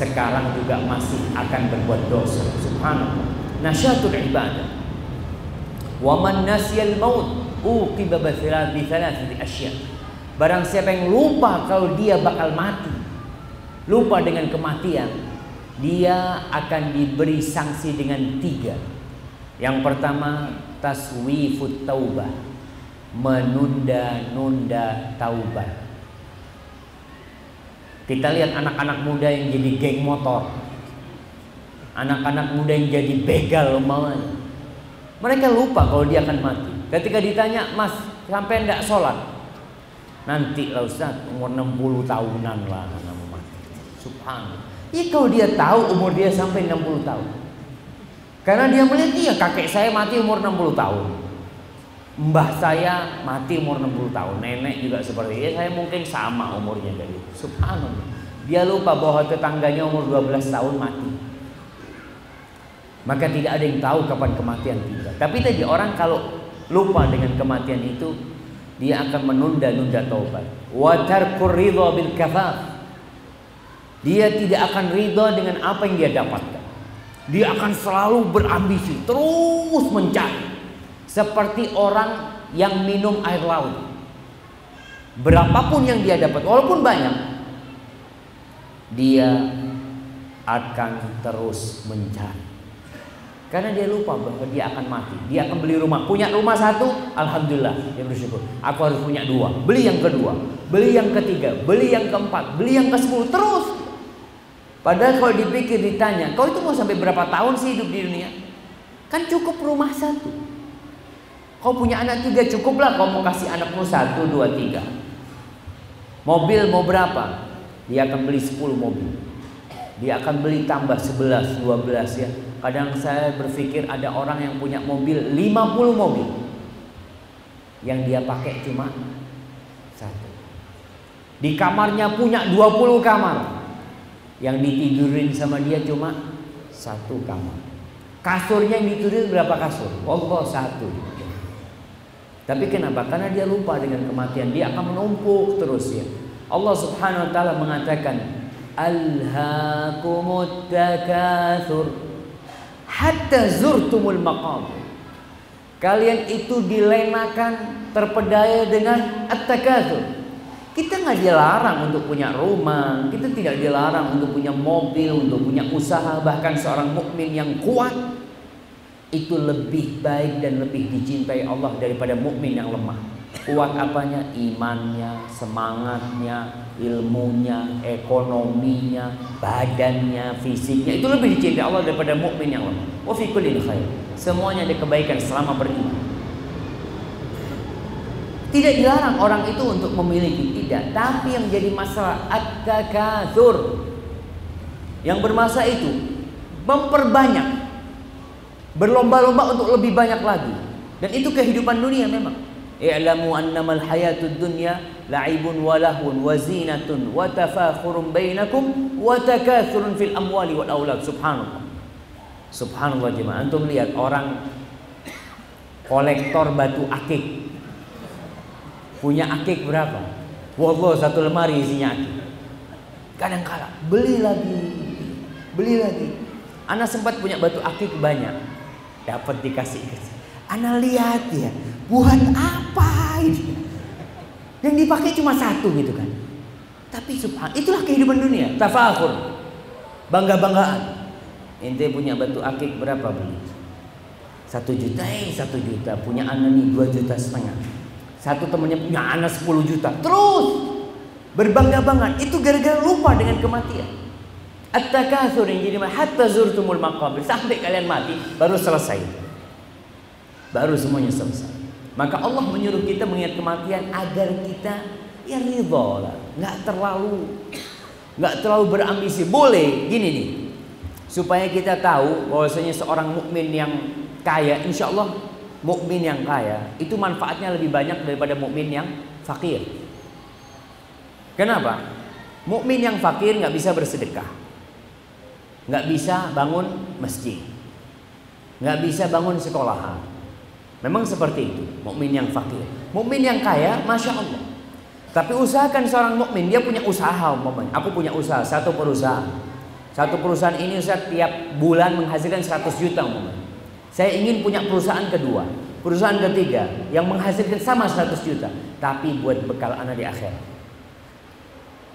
Speaker 1: sekarang juga masih akan berbuat dosa. Subhanallah. Nasyatul ibadah. Wa man nasyal maut uqiba bi thalathati asya. Barang siapa yang lupa kalau dia bakal mati, lupa dengan kematian, dia akan diberi sanksi dengan tiga. Yang pertama taswifut taubah, menunda-nunda taubat. Kita lihat anak-anak muda yang jadi geng motor, anak-anak muda yang jadi begal umpamanya. Mereka lupa kalau dia akan mati. Ketika ditanya, Mas, sampai enggak sholat? Nanti lah Ustaz, umur 60 tahunan lah nama mati. Subhanallah. Ya kalau dia tahu umur dia sampai 60 tahun. Karena dia melihat iya kakek saya mati umur 60 tahun. Mbah saya mati umur 60 tahun. Nenek juga seperti itu. Saya mungkin sama umurnya dari. Subhanallah. Dia lupa bahwa tetangganya umur 12 tahun mati. Maka tidak ada yang tahu kapan kematian tiba. Tapi tadi orang kalau lupa dengan kematian itu, dia akan menunda-nunda taubat. Wa tarkur ridha bil kafaf dia tidak akan ridho dengan apa yang dia dapatkan. Dia akan selalu berambisi, terus mencari. Seperti orang yang minum air laut. Berapapun yang dia dapat, walaupun banyak, dia akan terus mencari. Karena dia lupa bahwa dia akan mati. Dia akan beli rumah. Punya rumah satu, alhamdulillah dia bersyukur. Aku harus punya dua. Beli yang kedua, beli yang ketiga, beli yang keempat, beli yang ke sepuluh terus. Padahal kalau dipikir ditanya, kau itu mau sampai berapa tahun sih hidup di dunia? Kan cukup rumah satu. Kau punya anak tiga cukuplah kau mau kasih anakmu satu, dua, tiga. Mobil mau berapa? Dia akan beli sepuluh mobil. Dia akan beli tambah sebelas, dua belas ya Kadang saya berpikir ada orang yang punya mobil 50 mobil. Yang dia pakai cuma satu. Di kamarnya punya 20 kamar. Yang ditidurin sama dia cuma satu kamar. Kasurnya yang ditidurin berapa kasur? Allah satu. Tapi kenapa? Karena dia lupa dengan kematian. Dia akan menumpuk terus ya. Allah Subhanahu wa taala mengatakan, "Alhaakumut takatsur." hatta zurtumul maqam. Kalian itu dilenakan terpedaya dengan at-takatsur. Kita nggak dilarang untuk punya rumah, kita tidak dilarang untuk punya mobil, untuk punya usaha, bahkan seorang mukmin yang kuat itu lebih baik dan lebih dicintai Allah daripada mukmin yang lemah. Kuat apanya? Imannya, semangatnya, ilmunya, ekonominya, badannya, fisiknya itu lebih dicintai Allah daripada mukmin yang lemah. Wa fi khair. Semuanya ada kebaikan selama beriman. Tidak dilarang orang itu untuk memiliki, tidak. Tapi yang jadi masalah at-takatsur. Yang bermasalah itu memperbanyak. Berlomba-lomba untuk lebih banyak lagi. Dan itu kehidupan dunia memang. i'lamu annamal hayatud dunya la'ibun wa lahwun wa wa tafakhurun bainakum wa takathurun fil amwali wal aulad subhanallah. Subhanallah jemaah. Antum lihat orang kolektor batu akik. Punya akik berapa? Wallah satu lemari isinya akik. Kadang kala beli lagi beli lagi. Anak sempat punya batu akik banyak dapat dikasih Anak lihat ya buat apa ini? Yang dipakai cuma satu gitu kan. Tapi subhan, itulah kehidupan dunia. Tafakur. Bangga-banggaan. Ente punya batu akik berapa beli? Satu juta, eh satu juta. Punya anak nih dua juta setengah. Satu temannya punya anak sepuluh juta. Terus berbangga-banggaan. Itu gara-gara lupa dengan kematian. At-takatsur yang jadi hatta zurtumul maqabir sampai kalian mati baru selesai. Baru semuanya selesai. Maka Allah menyuruh kita mengingat kematian agar kita ya ridho lah, nggak terlalu nggak terlalu berambisi. Boleh gini nih, supaya kita tahu bahwasanya seorang mukmin yang kaya, insya Allah mukmin yang kaya itu manfaatnya lebih banyak daripada mukmin yang fakir. Kenapa? Mukmin yang fakir nggak bisa bersedekah, nggak bisa bangun masjid, nggak bisa bangun sekolahan, Memang seperti itu, mukmin yang fakir. Mukmin yang kaya, masya Allah. Tapi usahakan seorang mukmin dia punya usaha umpamanya. Aku punya usaha, satu perusahaan. Satu perusahaan ini Ustaz tiap bulan menghasilkan 100 juta umpamanya. Saya ingin punya perusahaan kedua, perusahaan ketiga yang menghasilkan sama 100 juta, tapi buat bekal anak di akhir.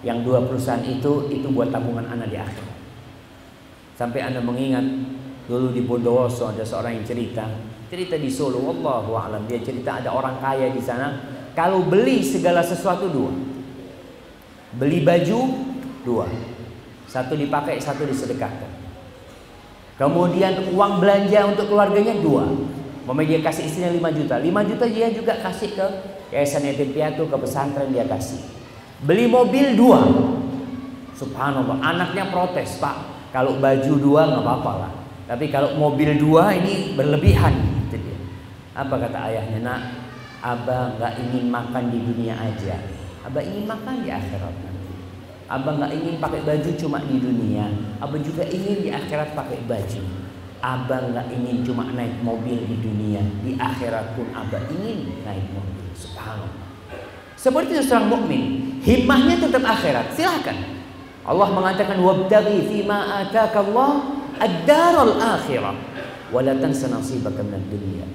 Speaker 1: Yang dua perusahaan itu itu buat tabungan anak di akhir. Sampai Anda mengingat dulu di Bondowoso ada seorang yang cerita Cerita di Solo, wallahu alam. Dia cerita ada orang kaya di sana. Kalau beli segala sesuatu dua. Beli baju dua. Satu dipakai, satu disedekahkan. Kemudian uang belanja untuk keluarganya dua. Mama dia kasih istrinya 5 juta. 5 juta dia juga kasih ke yayasan yatim piatu, ke pesantren dia kasih. Beli mobil dua. Subhanallah, anaknya protes, Pak. Kalau baju dua nggak apa-apa lah. Tapi kalau mobil dua ini berlebihan. Apa kata ayahnya? Nak, Abah nggak ingin makan di dunia aja. Abah ingin makan di akhirat nanti. Abah nggak ingin pakai baju cuma di dunia. Abah juga ingin di akhirat pakai baju. Abah nggak ingin cuma naik mobil di dunia. Di akhirat pun Abah ingin naik mobil. Subhanallah. Seperti itu seorang mukmin, himmahnya tetap akhirat. Silahkan. Allah mengatakan wabtaghi fima ataka Allah ad-daral akhirah wa la tansa nasibaka minad dunya.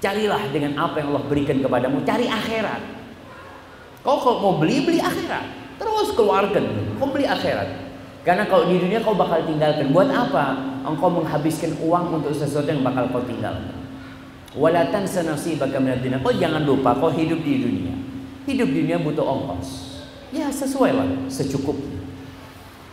Speaker 1: Carilah dengan apa yang Allah berikan kepadamu, cari akhirat. Kau kalau mau beli, beli akhirat. Terus keluarkan, kau beli akhirat. Karena kalau di dunia kau bakal tinggalkan. Buat apa? Engkau menghabiskan uang untuk sesuatu yang bakal kau tinggalkan. Walatan senasi minad dunia. Kau jangan lupa kau hidup di dunia. Hidup di dunia butuh ongkos. Ya sesuai lah, secukupnya.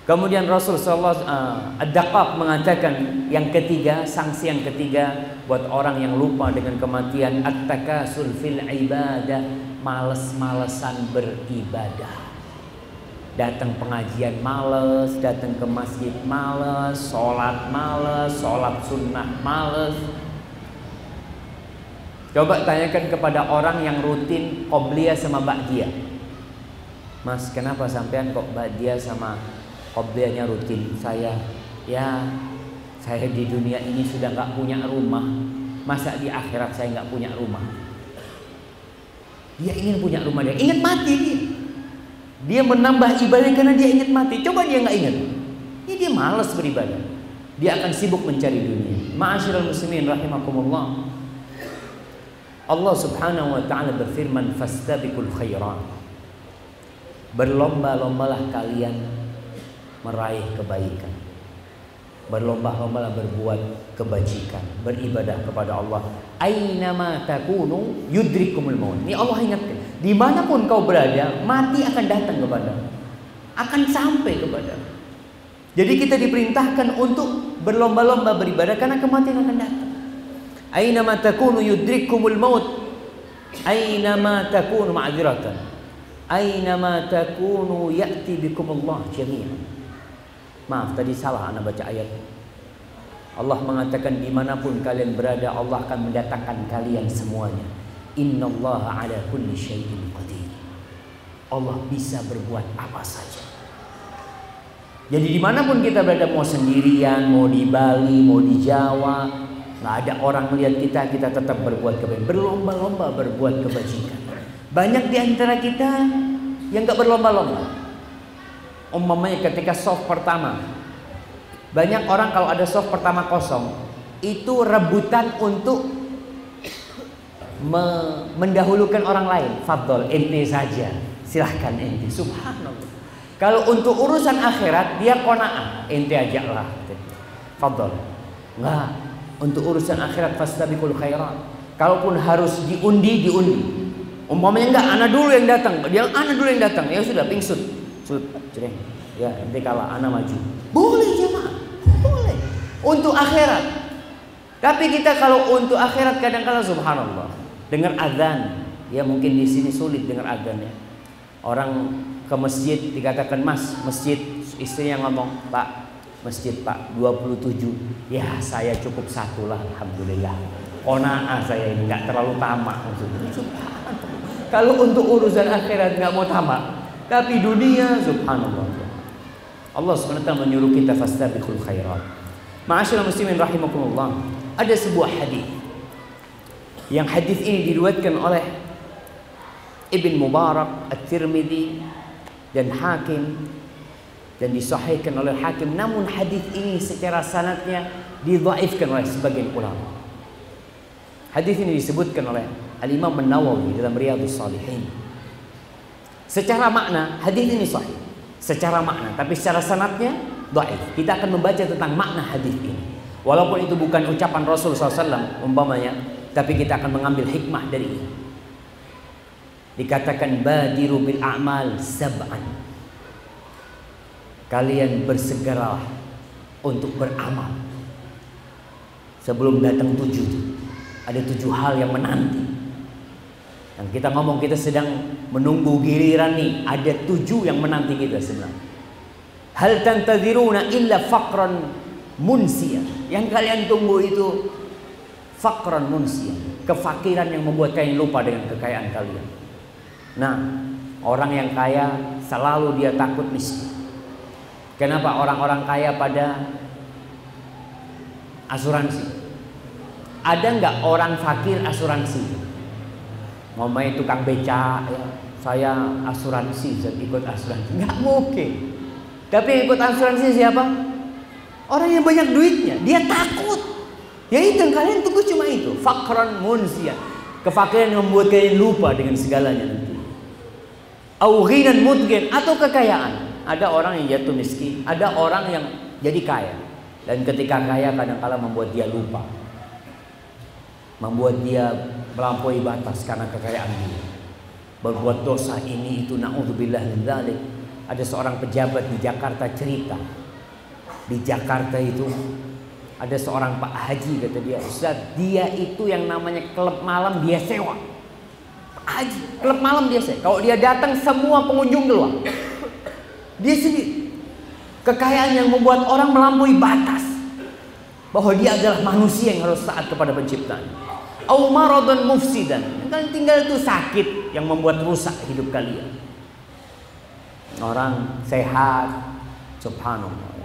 Speaker 1: Kemudian Rasul Sallallahu uh, Ad-Daqaq mengatakan yang ketiga, sanksi yang ketiga buat orang yang lupa dengan kematian at-takasul fil ibadah, males-malesan beribadah. Datang pengajian males, datang ke masjid males, sholat males, sholat sunnah males. Coba tanyakan kepada orang yang rutin qobliyah sama ba'diyah. Mas, kenapa sampean kok ba'diyah sama Qobliyahnya rutin. Saya ya saya di dunia ini sudah nggak punya rumah. Masa di akhirat saya nggak punya rumah? Dia ingin punya rumah dia ingat mati. Dia dia menambah ibadah karena dia ingat mati. Coba dia nggak ingat. Ya dia malas beribadah. Dia akan sibuk mencari dunia. Ma'asyiral muslimin rahimakumullah. Allah subhanahu wa ta'ala berfirman fastabiqul khairat. Berlomba-lombalah kalian meraih kebaikan. Berlomba-lomba berbuat kebajikan, beribadah kepada Allah. Ainama takunu yudrikumul maut. Ini Allah ingatkan. Di mana pun kau berada, mati akan datang kepada, akan sampai kepada. Jadi kita diperintahkan untuk berlomba-lomba beribadah karena kematian akan datang. Ainama takunu yudrikumul maut. Ainama takunu ma'dziratan. Ainama takunu ya'ti bikumullah jami'an. Maaf tadi salah anda baca ayat. Allah mengatakan di mana pun kalian berada Allah akan mendatangkan kalian semuanya. Inna Allah ala kulli syai'in qadir. Allah bisa berbuat apa saja. Jadi di mana pun kita berada mau sendirian, mau di Bali, mau di Jawa, nggak ada orang melihat kita, kita tetap berbuat kebaikan, berlomba-lomba berbuat kebajikan. Banyak di antara kita yang nggak berlomba-lomba, umpamanya ketika soft pertama. Banyak orang kalau ada soft pertama kosong itu rebutan untuk me mendahulukan orang lain. Fadol ente saja. Silahkan ente subhanallah. Kalau untuk urusan akhirat dia kona'ah. Ente aja lah. Fadol enggak. Untuk urusan akhirat fastabikul khairat. Kalaupun harus diundi diundi. Umpamanya enggak anak dulu yang datang. Dia anak dulu yang datang. Ya sudah pingsut sud cereng ya nanti kalah anak maju. Boleh jemaah. Boleh. Untuk akhirat. Tapi kita kalau untuk akhirat kadang-kala subhanallah dengar azan ya mungkin di sini sulit dengar azannya orang ke masjid dikatakan mas masjid. Istrinya ngomong pak masjid pak 27 ya saya cukup satu lah alhamdulillah. Kona'ah saya ini nggak terlalu tamak maksudnya. Kalau untuk urusan akhirat nggak mau tamak tapi dunia subhanallah. Allah SWT menyuruh kita fastabiqul khairat. Ma'asyiral muslimin rahimakumullah. Ada sebuah hadis. Yang hadis ini diriwayatkan oleh Ibn Mubarak, At-Tirmidzi dan Hakim dan disahihkan oleh Hakim. Namun hadis ini secara sanatnya didhaifkan oleh sebagian ulama. Hadis ini disebutkan oleh Al-Imam An-Nawawi dalam Riyadhus Shalihin. Secara makna hadis ini sahih. Secara makna, tapi secara sanatnya dhaif. Kita akan membaca tentang makna hadis ini. Walaupun itu bukan ucapan Rasul SAW umpamanya, tapi kita akan mengambil hikmah dari ini. Dikatakan badiru bil a'mal sab'an. Kalian bersegeralah untuk beramal. Sebelum datang tujuh, ada tujuh hal yang menanti yang kita ngomong kita sedang menunggu giliran nih. Ada tujuh yang menanti kita sebenarnya. Hal tantaziruna illa faqran munsia. Yang kalian tunggu itu faqran munsia. Kefakiran yang membuat kalian lupa dengan kekayaan kalian. Nah, orang yang kaya selalu dia takut miskin. Kenapa orang-orang kaya pada asuransi? Ada nggak orang fakir asuransi? Main tukang beca ya saya asuransi saya ikut asuransi. Nggak mungkin. Tapi ikut asuransi siapa? Orang yang banyak duitnya. Dia takut. Ya itu yang kalian tunggu cuma itu. Fakran munsia kefakiran yang membuat kalian lupa dengan segalanya nanti. Au ghinan mudgin atau kekayaan. Ada orang yang jatuh miskin, ada orang yang jadi kaya. Dan ketika kaya kadang-kala membuat dia lupa. Membuat dia melampaui batas karena kekayaan dia. Berbuat dosa ini itu naudzubillah dzalik. Ada seorang pejabat di Jakarta cerita. Di Jakarta itu ada seorang Pak Haji kata dia, Ustaz, dia itu yang namanya klub malam dia sewa. Pak Haji, klub malam dia sewa. Kalau dia datang semua pengunjung keluar. Dia sendiri. Kekayaan yang membuat orang melampaui batas. Bahwa dia adalah manusia yang harus taat kepada penciptanya. Au maradun mufsidan. Kan tinggal itu sakit yang membuat rusak hidup kalian. Orang sehat, subhanallah.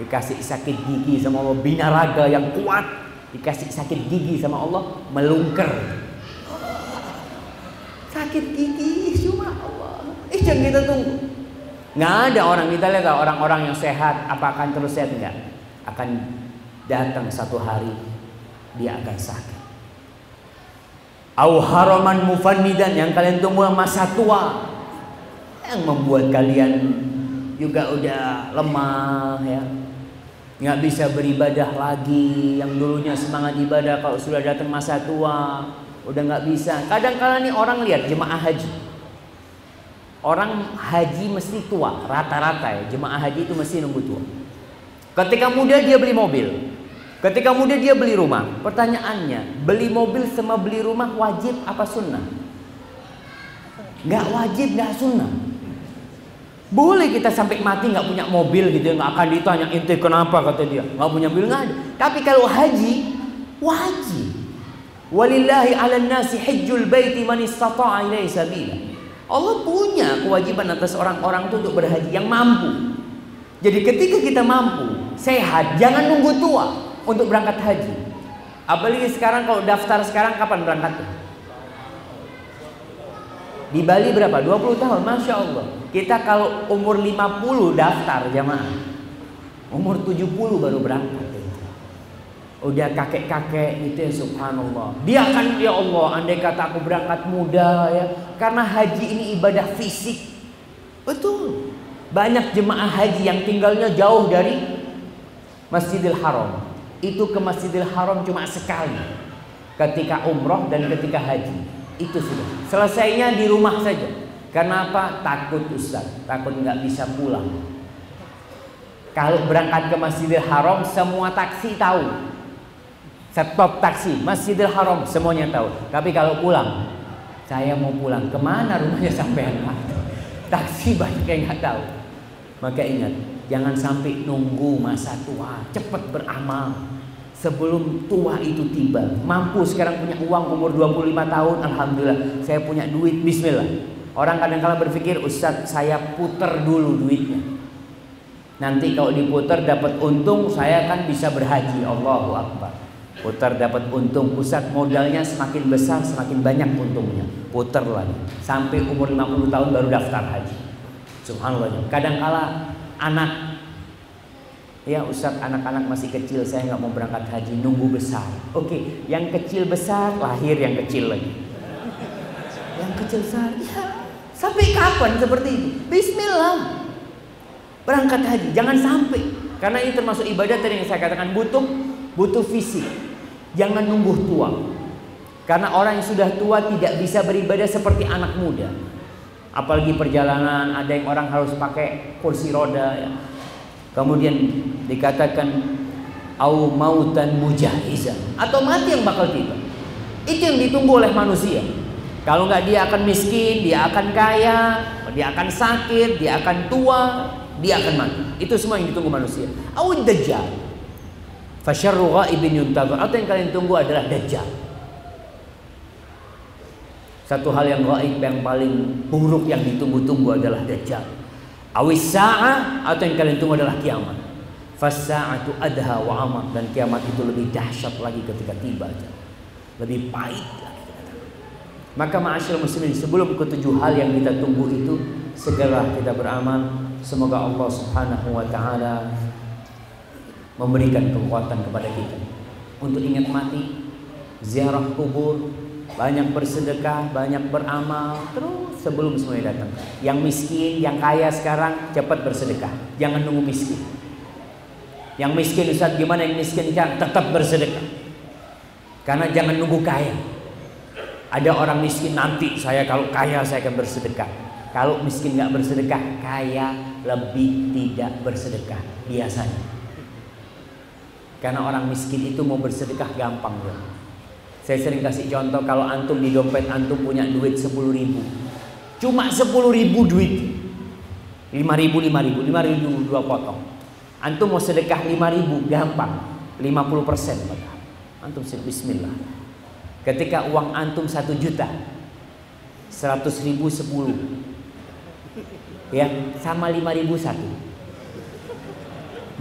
Speaker 1: Dikasih sakit gigi sama Allah, binaraga yang kuat. Dikasih sakit gigi sama Allah, melungker. Sakit gigi cuma Allah. Eh jangan kita tunggu. Nggak ada orang kita lihat orang-orang yang sehat, apa akan terus sehat enggak? Akan datang satu hari dia akan sakit. Au haraman mufannidan yang kalian tunggu masa tua. Yang membuat kalian juga udah lemah ya. Nggak bisa beribadah lagi. Yang dulunya semangat ibadah kalau sudah datang masa tua udah nggak bisa. Kadang kala nih orang lihat jemaah haji. Orang haji mesti tua rata-rata ya. Jemaah haji itu mesti nunggu tua. Ketika muda dia beli mobil Ketika muda dia beli rumah. Pertanyaannya, beli mobil sama beli rumah wajib apa sunnah? Gak wajib, gak sunnah. Boleh kita sampai mati nggak punya mobil gitu ya, nggak akan ditanya ente kenapa kata dia nggak punya mobil nggak ada. Tapi kalau haji wajib. Walillahi 'alan nasi hajjul baiti man istata'a ilaihi sabila. Allah punya kewajiban atas orang-orang itu untuk berhaji yang mampu. Jadi ketika kita mampu, sehat, jangan nunggu tua untuk berangkat haji. Apalagi sekarang kalau daftar sekarang kapan berangkat? Di Bali berapa? 20 tahun, Masya Allah. Kita kalau umur 50 daftar jamaah. Umur 70 baru berangkat. Udah kakek-kakek itu ya subhanallah. Dia akan ya Allah, andai kata aku berangkat muda ya. Karena haji ini ibadah fisik. Betul. Banyak jemaah haji yang tinggalnya jauh dari Masjidil Haram itu ke Masjidil Haram cuma sekali. Ketika umroh dan ketika haji. Itu sudah. Selesainya di rumah saja. Karena apa? Takut Ustaz. Takut nggak bisa pulang. Kalau berangkat ke Masjidil Haram semua taksi tahu. Stop taksi. Masjidil Haram semuanya tahu. Tapi kalau pulang saya mau pulang. Ke mana rumahnya sampai taksi banyak yang nggak tahu. Maka ingat jangan sampai nunggu masa tua. Cepat beramal sebelum tua itu tiba. Mampu sekarang punya uang umur 25 tahun, alhamdulillah. Saya punya duit, bismillah. Orang kadang-kala berpikir, "Ustaz, saya puter dulu duitnya." Nanti kalau diputer dapat untung, saya kan bisa berhaji. Allahu akbar. Putar dapat untung, Ustaz modalnya semakin besar, semakin banyak untungnya. Puter lagi. Sampai umur 50 tahun baru daftar haji. Subhanallah. Kadang-kala anak Ya Ustaz anak-anak masih kecil saya nggak mau berangkat haji nunggu besar. Oke, yang kecil besar lahir yang kecil lagi. Yang kecil besar ya. Sampai kapan seperti itu? Bismillah. Berangkat haji jangan sampai karena ini termasuk ibadah tadi yang saya katakan butuh butuh fisik. Jangan nunggu tua. Karena orang yang sudah tua tidak bisa beribadah seperti anak muda. Apalagi perjalanan ada yang orang harus pakai kursi roda ya Kemudian dikatakan au mautan mujahizan atau mati yang bakal tiba. Itu yang ditunggu oleh manusia. Kalau nggak dia akan miskin, dia akan kaya, dia akan sakit, dia akan tua, dia akan mati. Itu semua yang ditunggu manusia. Au dajjal. Fasyarru ghaibin yuntazar. Atau yang kalian tunggu adalah dajjal. Satu hal yang gaib yang paling buruk yang ditunggu-tunggu adalah dajjal awis sa'ah atau yang kalian tunggu adalah kiamat. Fasa'atu adha wa amat. Dan kiamat itu lebih dahsyat lagi ketika tiba lebih pahit lagi maka ma'asyil muslimin sebelum ketujuh hal yang kita tunggu itu segera kita beramal. Semoga Allah subhanahu wa ta'ala memberikan kekuatan kepada kita. Untuk ingat mati ziarah kubur banyak bersedekah, banyak beramal, terus sebelum semuanya datang. Yang miskin, yang kaya sekarang cepat bersedekah, jangan nunggu miskin. Yang miskin Ustaz gimana yang miskin jangan tetap bersedekah. Karena jangan nunggu kaya. Ada orang miskin nanti saya kalau kaya saya akan bersedekah. Kalau miskin nggak bersedekah, kaya lebih tidak bersedekah biasanya. Karena orang miskin itu mau bersedekah gampang. Saya sering kasih contoh kalau antum di dompet antum punya duit 10 ribu. Cuma 10 ribu duit. 5 ribu, 5 ribu, 5 ribu dua potong. Antum mau sedekah 5 ribu gampang. 50 persen. Antum bismillah. Ketika uang antum 1 juta. 100 ribu 10. Ya, sama 5 ribu satu.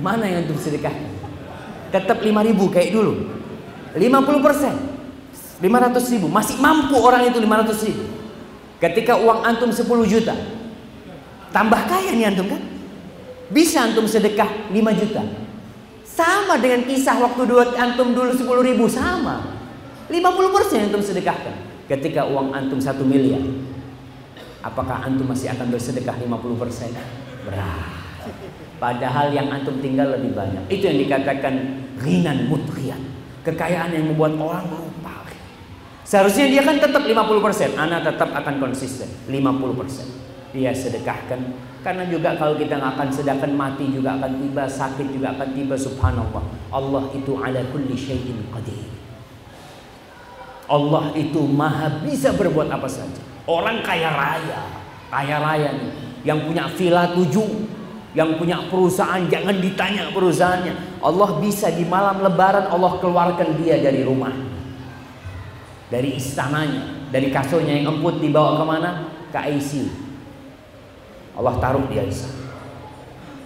Speaker 1: Mana yang antum sedekah? Tetap 5 ribu kayak dulu. 50 persen. 500 ribu. Masih mampu orang itu 500 ribu. Ketika uang antum 10 juta. Tambah kaya nih antum kan? Bisa antum sedekah 5 juta. Sama dengan kisah waktu dua antum dulu 10 ribu. Sama. 50% antum sedekahkan. Ketika uang antum 1 miliar. Apakah antum masih akan bersedekah 50% berat. Padahal yang antum tinggal lebih banyak. Itu yang dikatakan rinan mutrian kekayaan yang membuat orang Seharusnya dia kan tetap 50%, anak tetap akan konsisten 50%. Dia sedekahkan karena juga kalau kita nggak akan sedekahkan mati juga akan tiba, sakit juga akan tiba subhanallah. Allah itu ala kulli syai'in qadir. Allah itu maha bisa berbuat apa saja. Orang kaya raya, kaya raya nih, yang punya villa tujuh, yang punya perusahaan jangan ditanya perusahaannya. Allah bisa di malam lebaran Allah keluarkan dia dari rumah dari istananya, dari kasurnya yang emput dibawa ke mana? Ke ICU. Allah taruh di ICU.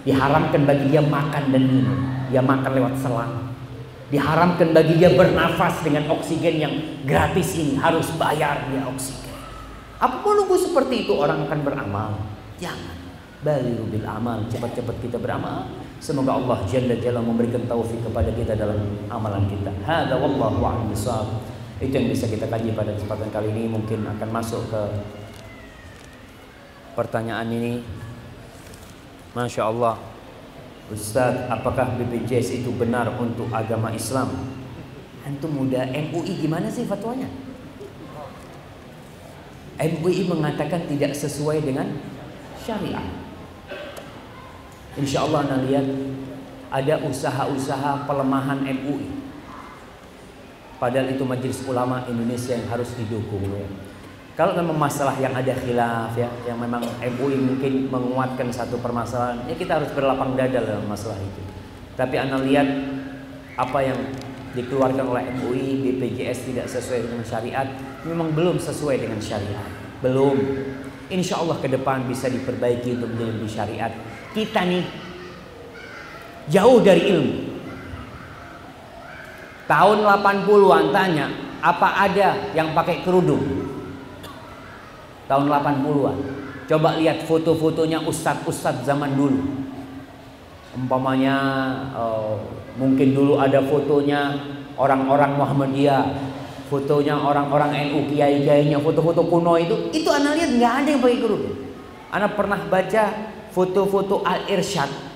Speaker 1: Diharamkan bagi dia makan dan minum. Dia makan lewat selang. Diharamkan bagi dia bernafas dengan oksigen yang gratis ini harus bayar dia oksigen. Apa menunggu seperti itu orang akan beramal? Jangan. Baliru bil amal, cepat-cepat kita beramal. Semoga Allah Jalla Jalla memberikan taufik kepada kita dalam amalan kita. Hada wallahu a'lam itu yang bisa kita kaji pada kesempatan kali ini mungkin akan masuk ke pertanyaan ini. Masya Allah, Ustaz, apakah BPJS itu benar untuk agama Islam? Antum muda MUI gimana sih fatwanya? MUI mengatakan tidak sesuai dengan syariah. Insya Allah anda lihat ada usaha-usaha pelemahan MUI Padahal itu majelis ulama Indonesia yang harus didukung. Ya. Kalau memang masalah yang ada khilaf ya, yang memang MUI mungkin menguatkan satu permasalahan, ya kita harus berlapang dada dalam masalah itu. Tapi anda lihat apa yang dikeluarkan oleh MUI, BPJS tidak sesuai dengan syariat, memang belum sesuai dengan syariat. Belum. Insya Allah ke depan bisa diperbaiki untuk menjadi syariat. Kita nih jauh dari ilmu. Tahun 80-an tanya, apa ada yang pakai kerudung? Tahun 80-an. Coba lihat foto-fotonya ustadz-ustadz zaman dulu. Umpamanya uh, mungkin dulu ada fotonya orang-orang Muhammadiyah, fotonya orang-orang NU kiai-kiainya, foto-foto kuno itu, itu anak lihat nggak ada yang pakai kerudung. Anak pernah baca foto-foto Al Irsyad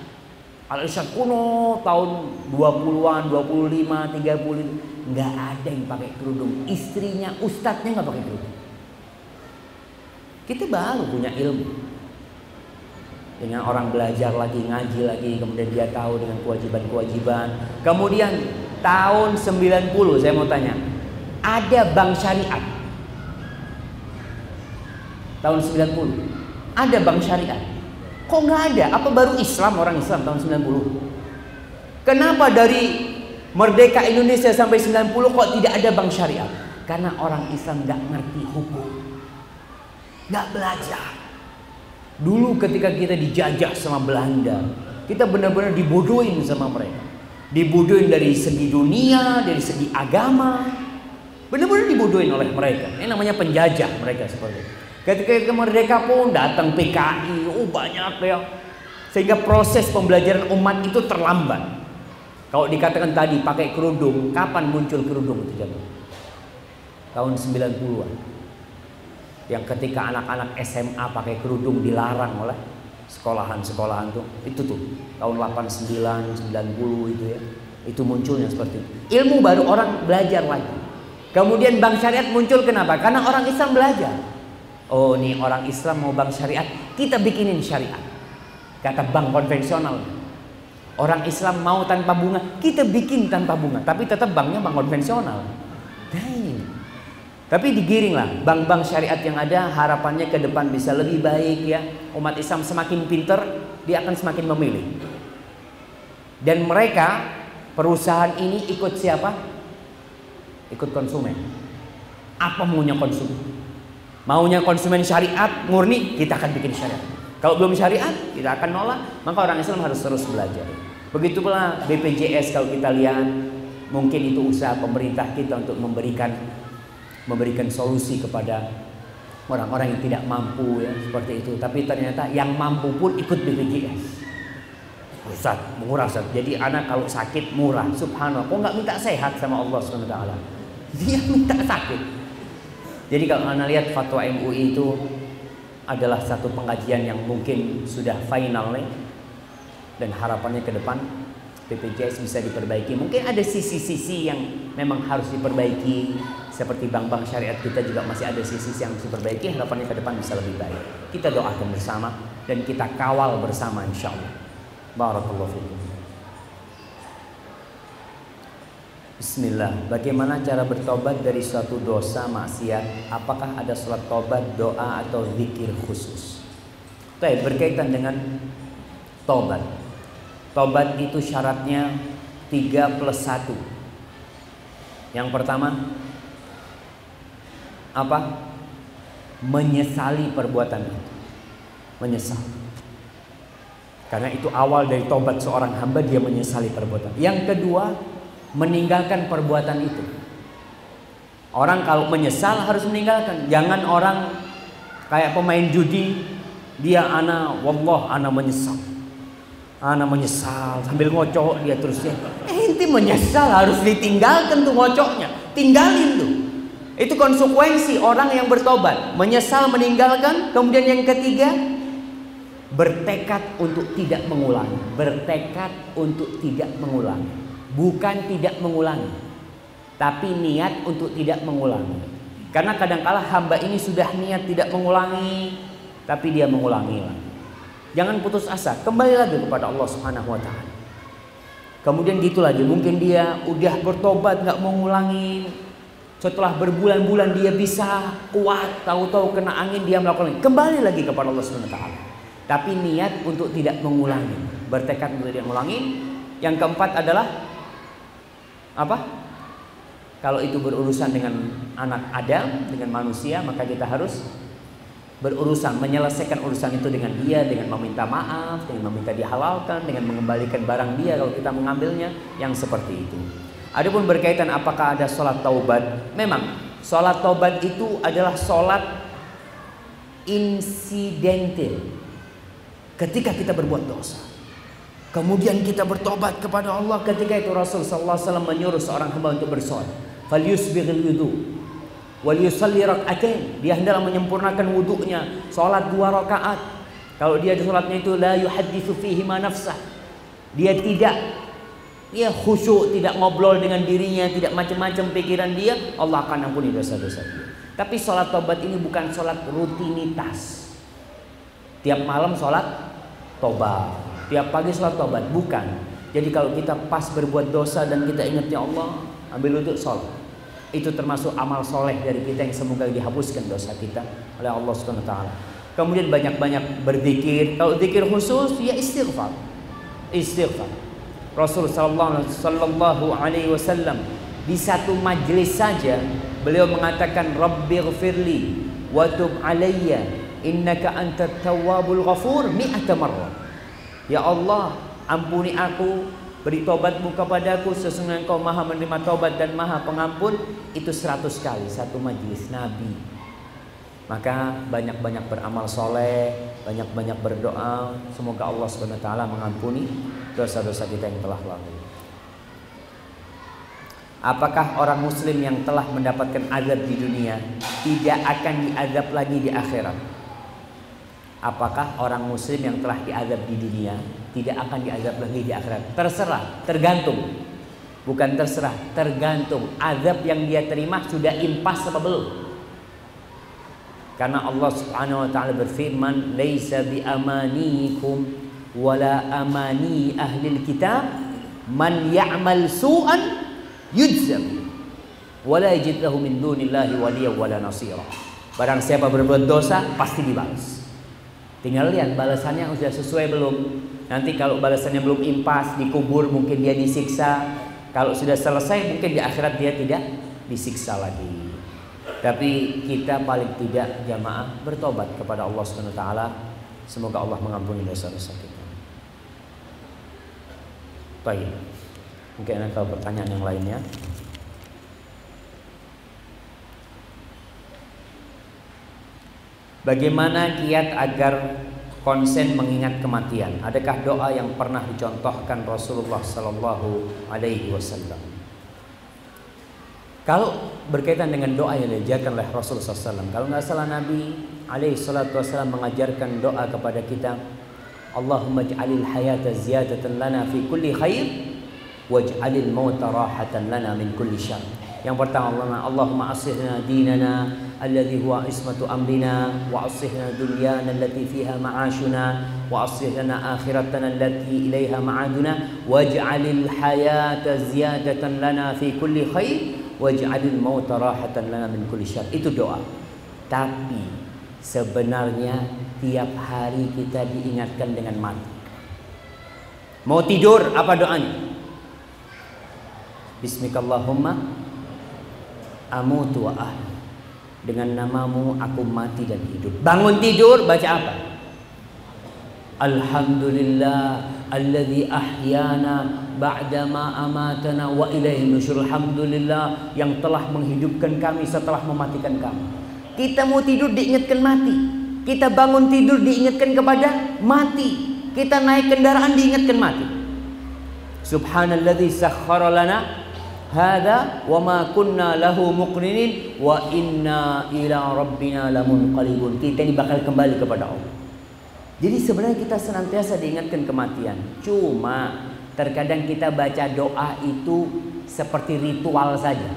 Speaker 1: al Irsyad kuno tahun 20-an, 25, 30 nggak ada yang pakai kerudung. Istrinya ustadznya nggak pakai kerudung. Kita baru punya ilmu. Dengan orang belajar lagi, ngaji lagi, kemudian dia tahu dengan kewajiban-kewajiban. Kemudian tahun 90 saya mau tanya, ada bank syariat. Tahun 90 ada bank syariat. Kok nggak ada? Apa baru Islam orang Islam tahun 90? Kenapa dari merdeka Indonesia sampai 90 kok tidak ada bank syariah? Karena orang Islam nggak ngerti hukum, nggak belajar. Dulu ketika kita dijajah sama Belanda, kita benar-benar dibodohin sama mereka. Dibodohin dari segi dunia, dari segi agama. Benar-benar dibodohin oleh mereka. Ini namanya penjajah mereka seperti itu. Ketika kita merdeka pun datang PKI, oh banyak ya. Sehingga proses pembelajaran umat itu terlambat. Kalau dikatakan tadi pakai kerudung, kapan muncul kerudung itu jatuh? tahun 90-an. Yang ketika anak-anak SMA pakai kerudung dilarang oleh sekolahan-sekolahan tuh. Itu tuh tahun 89, 90 itu ya. Itu munculnya seperti itu. Ilmu baru orang belajar lagi. Kemudian bank syariat muncul kenapa? Karena orang Islam belajar. Oh, nih orang Islam mau bank syariat, kita bikinin syariat. Kata bank konvensional. Orang Islam mau tanpa bunga, kita bikin tanpa bunga, tapi tetap banknya bank konvensional. Ini. Tapi digiring lah, bank-bank syariat yang ada harapannya ke depan bisa lebih baik ya. Umat Islam semakin pinter, dia akan semakin memilih. Dan mereka perusahaan ini ikut siapa? Ikut konsumen. Apa maunya konsumen? Maunya konsumen syariat murni, kita akan bikin syariat. Kalau belum syariat, kita akan nolak. Maka orang Islam harus terus belajar. Begitu pula BPJS kalau kita lihat mungkin itu usaha pemerintah kita untuk memberikan memberikan solusi kepada orang-orang yang tidak mampu ya seperti itu. Tapi ternyata yang mampu pun ikut BPJS. Ustaz, murah Ustaz. Jadi anak kalau sakit murah. Subhanallah. Kok nggak minta sehat sama Allah SWT? Dia minta sakit. Jadi kalau anda lihat fatwa MUI itu adalah satu pengajian yang mungkin sudah final nih dan harapannya ke depan BPJS bisa diperbaiki. Mungkin ada sisi-sisi yang memang harus diperbaiki seperti bank-bank syariat kita juga masih ada sisi-sisi yang harus diperbaiki. Harapannya ke depan bisa lebih baik. Kita doakan bersama dan kita kawal bersama insya Allah. Barakallahu fiikum. Bismillah. Bagaimana cara bertobat dari suatu dosa maksiat? Apakah ada sholat tobat, doa atau zikir khusus? Baik, berkaitan dengan tobat. Tobat itu syaratnya 3 plus 1. Yang pertama apa? Menyesali perbuatan itu. Menyesal. Karena itu awal dari tobat seorang hamba dia menyesali perbuatan. Yang kedua, meninggalkan perbuatan itu. Orang kalau menyesal harus meninggalkan. Jangan orang kayak pemain judi dia ana wallah ana menyesal. Ana menyesal sambil ngocok dia terusnya. Eh inti menyesal harus ditinggalkan tuh ngocoknya. Tinggalin tuh. Itu konsekuensi orang yang bertobat, menyesal meninggalkan, kemudian yang ketiga bertekad untuk tidak mengulangi, bertekad untuk tidak mengulangi bukan tidak mengulangi, tapi niat untuk tidak mengulangi. Karena kadangkala hamba ini sudah niat tidak mengulangi, tapi dia mengulangi lagi. Jangan putus asa, kembali lagi kepada Allah Subhanahu wa taala. Kemudian gitu lagi, mungkin dia udah bertobat nggak mau ngulangi. Setelah berbulan-bulan dia bisa kuat, tahu-tahu kena angin dia melakukan kembali lagi kepada Allah Subhanahu wa taala. Tapi niat untuk tidak mengulangi, bertekad untuk tidak mengulangi. Yang keempat adalah apa? Kalau itu berurusan dengan anak Adam, dengan manusia, maka kita harus berurusan, menyelesaikan urusan itu dengan dia, dengan meminta maaf, dengan meminta dihalalkan, dengan mengembalikan barang dia kalau kita mengambilnya, yang seperti itu. Adapun berkaitan apakah ada sholat taubat, memang sholat taubat itu adalah sholat insidental ketika kita berbuat dosa. Kemudian kita bertobat kepada Allah ketika itu Rasul sallallahu alaihi wasallam menyuruh seorang hamba untuk bersolat. Falyusbighil wudu wal yusalli rak'atain. Dia hendaklah menyempurnakan wudunya, salat dua rakaat. Kalau dia di salatnya itu la yuhadditsu fihi ma nafsah. Dia tidak dia khusyuk, tidak ngobrol dengan dirinya, tidak macam-macam pikiran dia, Allah akan ampuni dosa-dosa dia. Tapi sholat tobat ini bukan sholat rutinitas. Tiap malam sholat tobat tiap pagi sholat tobat bukan jadi kalau kita pas berbuat dosa dan kita ingat ya Allah ambil untuk sholat itu termasuk amal soleh dari kita yang semoga dihapuskan dosa kita oleh Allah Subhanahu Taala. Kemudian banyak-banyak berzikir. Kalau zikir khusus ya istighfar. Istighfar. Rasul sallallahu alaihi wasallam di satu majlis saja beliau mengatakan Rabbighfirli wa tub alayya innaka antat tawwabul ghafur mi'ata marrah. Ya Allah, ampuni aku, beri tobatmu kepadaku sesungguhnya engkau maha menerima tobat dan maha pengampun. Itu seratus kali satu majlis Nabi. Maka banyak-banyak beramal soleh banyak-banyak berdoa. Semoga Allah taala mengampuni dosa-dosa kita yang telah lalu. Apakah orang muslim yang telah mendapatkan azab di dunia tidak akan diazab lagi di akhirat? Apakah orang muslim yang telah diazab di dunia tidak akan diazab lagi di akhirat? Terserah, tergantung. Bukan terserah, tergantung. Azab yang dia terima sudah impas apa belum? Karena Allah Subhanahu wa taala berfirman, "Laisa bi amanikum wala amani ahli kitab man ya'mal su'an yujzam wala yajid lahu min dunillahi waliya wala nasira. Barang siapa berbuat dosa pasti dibalas. Tinggal lihat balasannya sudah sesuai belum. Nanti kalau balasannya belum impas, dikubur mungkin dia disiksa. Kalau sudah selesai mungkin di akhirat dia tidak disiksa lagi. Tapi kita paling tidak jamaah bertobat kepada Allah Subhanahu wa taala. Semoga Allah mengampuni dosa-dosa kita. Baik. Mungkin ada pertanyaan yang lainnya. Bagaimana kiat agar konsen mengingat kematian? Adakah doa yang pernah dicontohkan Rasulullah Sallallahu Alaihi Wasallam? Kalau berkaitan dengan doa yang diajarkan oleh Rasulullah SAW, kalau nggak salah Nabi Alaihi Wasallam mengajarkan doa kepada kita, Allahumma ja'alil hayata ziyadatan lana fi kulli khair waj'alil mauta rahatan lana min kulli syarr. Yang pertama Allah Allahumma aslihna dinana wa aslihna dunyana allati fiha ma'ashuna wa aslihna akhiratana allati ilaiha ma'aduna waj'alil hayata ziyadatan lana fi kulli khair waj'alil mauta rahatan lana min kulli syarr. Itu doa. Tapi sebenarnya tiap hari kita diingatkan dengan mati. Mau tidur apa doanya? Bismillahirrahmanirrahim. Amutu wa ahli. Dengan namamu aku mati dan hidup. Bangun tidur baca apa? Alhamdulillah alladzi ahyana ba'dama amatana wa ilaihi nusyur. Alhamdulillah yang telah menghidupkan kami setelah mematikan kami. Kita mau tidur diingatkan mati. Kita bangun tidur diingatkan kepada mati. Kita naik kendaraan diingatkan mati. Subhanalladzi sakhkhara lana hada wa ma kunna lahu muqrinin wa inna ila rabbina lamunqalibun. Kita ini bakal kembali kepada Allah. Jadi sebenarnya kita senantiasa diingatkan kematian. Cuma terkadang kita baca doa itu seperti ritual saja.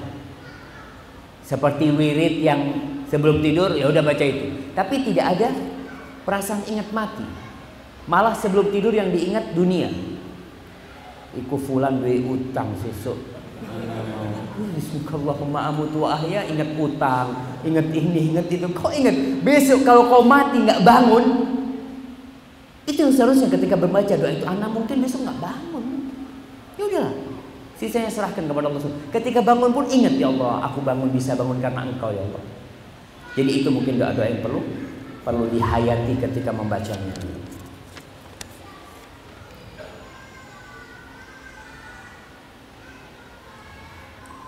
Speaker 1: Seperti wirid yang sebelum tidur ya udah baca itu. Tapi tidak ada perasaan ingat mati. Malah sebelum tidur yang diingat dunia. Iku fulan duwe utang sesuk. Bismillahirrahmanirrahim amutu wa ahya ingat utang, ingat ini, ingat itu. Kau ingat besok kalau kau mati nggak bangun, itu yang seharusnya ketika membaca doa itu anak mungkin besok nggak bangun. Ya udahlah. Sisanya serahkan kepada Allah. Ketika bangun pun ingat ya Allah, aku bangun bisa bangun karena Engkau ya Allah. Jadi itu mungkin doa-doa yang perlu perlu dihayati ketika membacanya.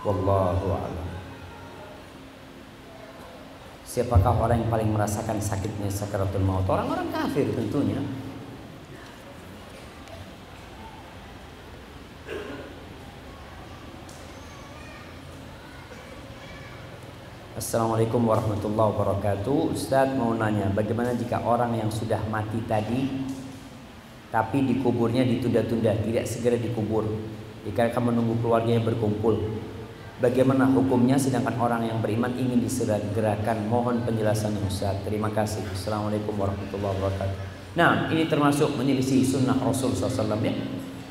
Speaker 1: Wallahu a'lam. Siapakah orang yang paling merasakan sakitnya sakaratul maut? Orang-orang kafir tentunya. Assalamualaikum warahmatullahi wabarakatuh Ustadz mau nanya Bagaimana jika orang yang sudah mati tadi Tapi dikuburnya ditunda-tunda Tidak segera dikubur Dikarenakan menunggu keluarganya berkumpul Bagaimana hukumnya Sedangkan orang yang beriman ingin disegerakan? Mohon penjelasannya Ustadz Terima kasih. Assalamualaikum warahmatullahi wabarakatuh. Nah ini termasuk menyelisih sunnah Rasul SAW ya.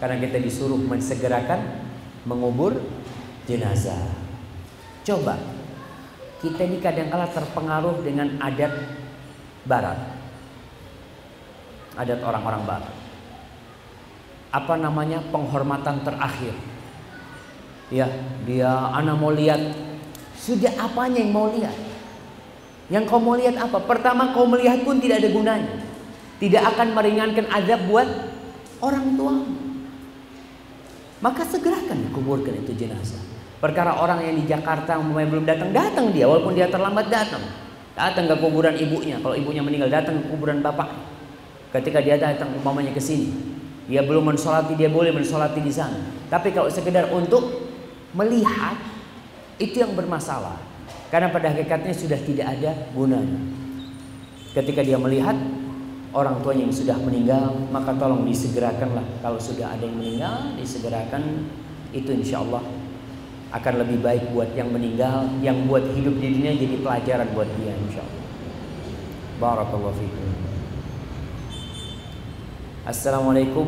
Speaker 1: Karena kita disuruh mensegerakan Mengubur jenazah. Coba kita ini kadang-kala terpengaruh dengan adat barat. Adat orang-orang barat. Apa namanya? Penghormatan terakhir. Ya, dia anak mau lihat sudah apanya yang mau lihat? Yang kau mau lihat apa? Pertama kau melihat pun tidak ada gunanya. Tidak akan meringankan azab buat orang tua. Maka segerakan kuburkan itu jenazah. Perkara orang yang di Jakarta umpamanya belum datang, datang dia walaupun dia terlambat datang. Datang ke kuburan ibunya, kalau ibunya meninggal datang ke kuburan bapak. Ketika dia datang umpamanya ke sini, dia belum mensolati, dia boleh mensolati di sana. Tapi kalau sekedar untuk melihat itu yang bermasalah. Karena pada hakikatnya sudah tidak ada gunanya. Ketika dia melihat orang tuanya yang sudah meninggal, maka tolong disegerakanlah. Kalau sudah ada yang meninggal, disegerakan itu insya Allah akan lebih baik buat yang meninggal, yang buat hidup di dunia jadi pelajaran buat dia insya Allah. Barakallahu fiikum. Assalamualaikum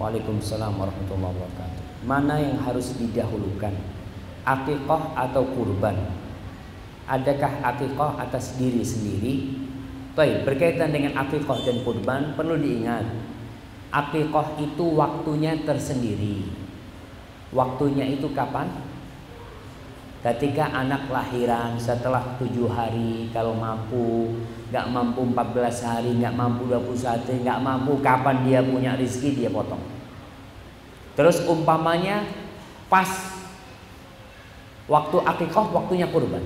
Speaker 1: Waalaikumsalam warahmatullahi wabarakatuh. Mana yang harus didahulukan? Akikah atau kurban? Adakah akikah atas diri sendiri? Baik, berkaitan dengan akikah dan kurban perlu diingat. Akikah itu waktunya tersendiri. Waktunya itu kapan? Ketika anak lahiran setelah tujuh hari kalau mampu nggak mampu 14 hari nggak mampu 21 nggak mampu kapan dia punya rezeki dia potong terus umpamanya pas waktu akikah waktunya kurban.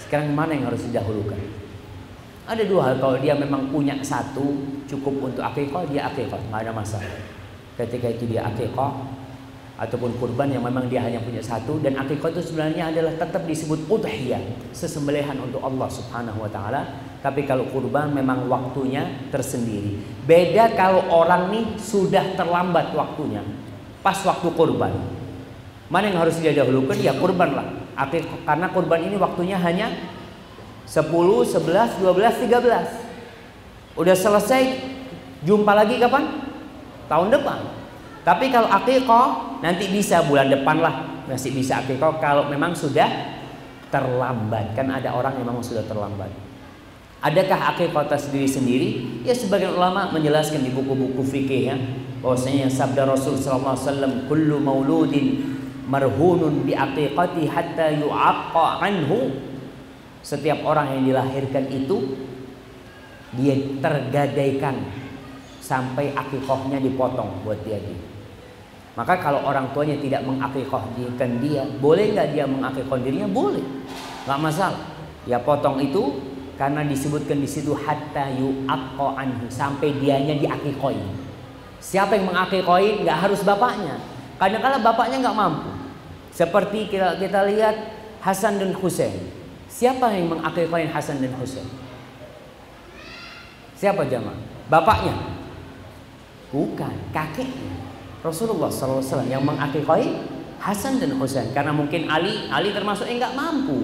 Speaker 1: Sekarang mana yang harus didahulukan? Ada dua hal kalau dia memang punya satu cukup untuk akikah dia akikah nggak ada masalah. Ketika itu dia akikah ataupun kurban yang memang dia hanya punya satu dan akikah itu sebenarnya adalah tetap disebut udhiyah sesembelihan untuk Allah Subhanahu wa taala tapi kalau kurban memang waktunya tersendiri. Beda kalau orang nih sudah terlambat waktunya. Pas waktu kurban. Mana yang harus dia dahulukan? Ya kurban lah. Karena kurban ini waktunya hanya 10, 11, 12, 13 udah selesai jumpa lagi kapan? tahun depan. Tapi kalau akikah nanti bisa bulan depan lah. Masih bisa akikah kalau memang sudah terlambat. Kan ada orang yang memang sudah terlambat. Adakah atas diri sendiri? Ya sebagian ulama menjelaskan di buku-buku fikih ya bahwasanya sabda Rasul sallallahu alaihi wasallam kullu mauludin marhunun bi aqiqati hatta yu'aqqa anhu. Setiap orang yang dilahirkan itu dia tergadaikan sampai akikahnya dipotong buat dia dia. Maka kalau orang tuanya tidak mengakikahkan dia, boleh nggak dia mengakikah dirinya? Boleh, nggak masalah. Ya potong itu karena disebutkan di situ hatta yu'aqqa anhu sampai dianya diakikoi. Siapa yang mengakikoi nggak harus bapaknya. Karena kalau bapaknya nggak mampu. Seperti kita kita lihat Hasan dan Husain. Siapa yang mengakikoi Hasan dan Husain? Siapa jamaah? Bapaknya? Bukan, kakeknya. Rasulullah SAW yang mengakikoi Hasan dan Husain karena mungkin Ali Ali termasuk yang nggak mampu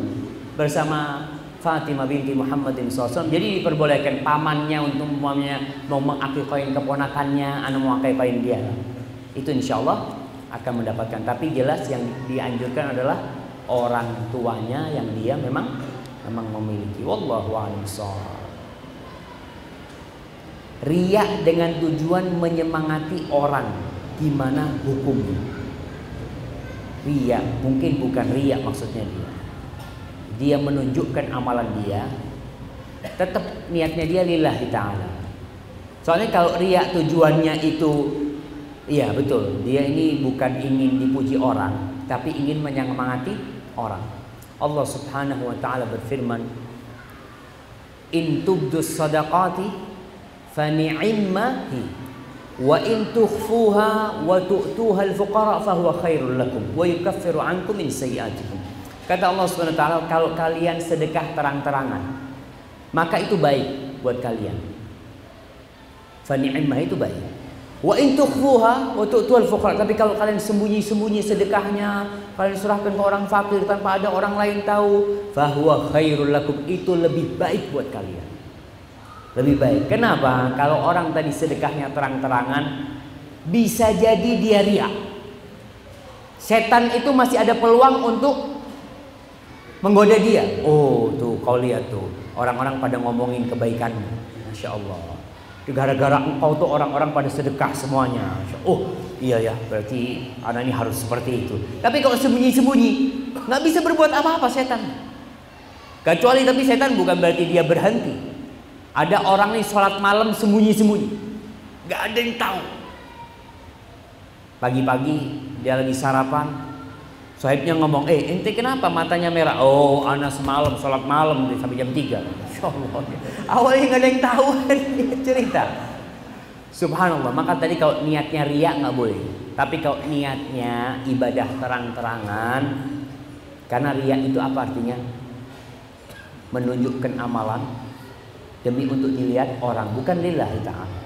Speaker 1: bersama Fatimah binti Muhammadin SAW jadi diperbolehkan pamannya untuk umpamanya mau mengakikoin keponakannya anak mau akikoin dia. Itu insya Allah akan mendapatkan. Tapi jelas yang dianjurkan adalah orang tuanya yang dia memang memang memiliki. Wallahu a'lam riak dengan tujuan menyemangati orang. Gimana hukumnya? Ria mungkin bukan ria maksudnya dia dia menunjukkan amalan dia tetap niatnya dia lillahi ta'ala soalnya kalau ria tujuannya itu iya betul dia ini bukan ingin dipuji orang tapi ingin menyemangati orang Allah subhanahu wa ta'ala berfirman in tubdus sadaqati fani'immahi wa in tukhfuha wa tu'tuha al-fuqara fahuwa khairul lakum wa yukaffiru ankum min sayyi'atikum. Kata Allah Subhanahu taala, kalau kalian sedekah terang-terangan, maka itu baik buat kalian. Fa ni'mah itu baik. Wa in tukhfuha wa tu'tuha al-fuqara, tapi kalau kalian sembunyi-sembunyi sedekahnya, kalian serahkan ke orang fakir tanpa ada orang lain tahu, fahuwa khairul lakum, itu lebih baik buat kalian lebih baik. Kenapa? Kalau orang tadi sedekahnya terang-terangan, bisa jadi dia riak. Setan itu masih ada peluang untuk menggoda dia. Oh, tuh kau lihat tuh, orang-orang pada ngomongin kebaikanmu. Masya Allah. Gara-gara engkau tuh orang-orang pada sedekah semuanya. Oh, iya ya, berarti anak ini harus seperti itu. Tapi kalau sembunyi-sembunyi, nggak bisa berbuat apa-apa setan. Kecuali tapi setan bukan berarti dia berhenti. Ada orang nih sholat malam sembunyi-sembunyi. Gak ada yang tahu. Pagi-pagi dia lagi sarapan. Sahibnya ngomong, eh ente kenapa matanya merah? Oh anak semalam sholat malam sampai jam 3. Allah. Awalnya gak ada yang tahu (laughs) cerita. Subhanallah. Maka tadi kalau niatnya riak nggak boleh. Tapi kalau niatnya ibadah terang-terangan, karena riak itu apa artinya? Menunjukkan amalan demi untuk dilihat orang, bukan lillahi ta'ala.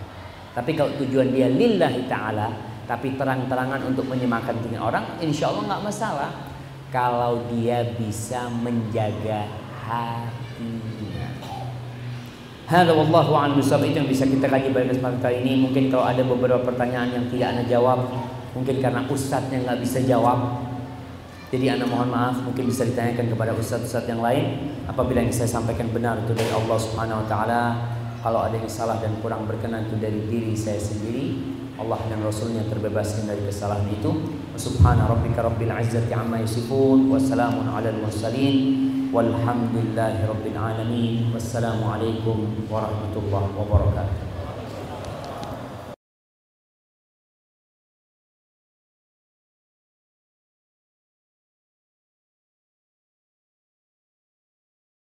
Speaker 1: Tapi kalau tujuan dia lillahi ta'ala, tapi terang-terangan untuk menyemangatkan orang, insya Allah nggak masalah. Kalau dia bisa menjaga hatinya. Hada wallahu a'lam itu yang bisa kita kaji pada kesempatan kali ini. Mungkin kalau ada beberapa pertanyaan yang tidak anda jawab, mungkin karena ustadznya nggak bisa jawab. Jadi anda mohon maaf, mungkin bisa ditanyakan kepada ustadz-ustadz yang lain. Apabila yang saya sampaikan benar itu dari Allah Subhanahu Wa Taala, kalau ada yang salah dan kurang berkenan itu dari diri saya sendiri, Allah dan Rasulnya terbebaskan dari kesalahan itu. Subhana rabbika rabbil izzati amma yasifun wa salamun alal mursalin walhamdulillahi rabbil alamin. Wassalamualaikum warahmatullahi wabarakatuh.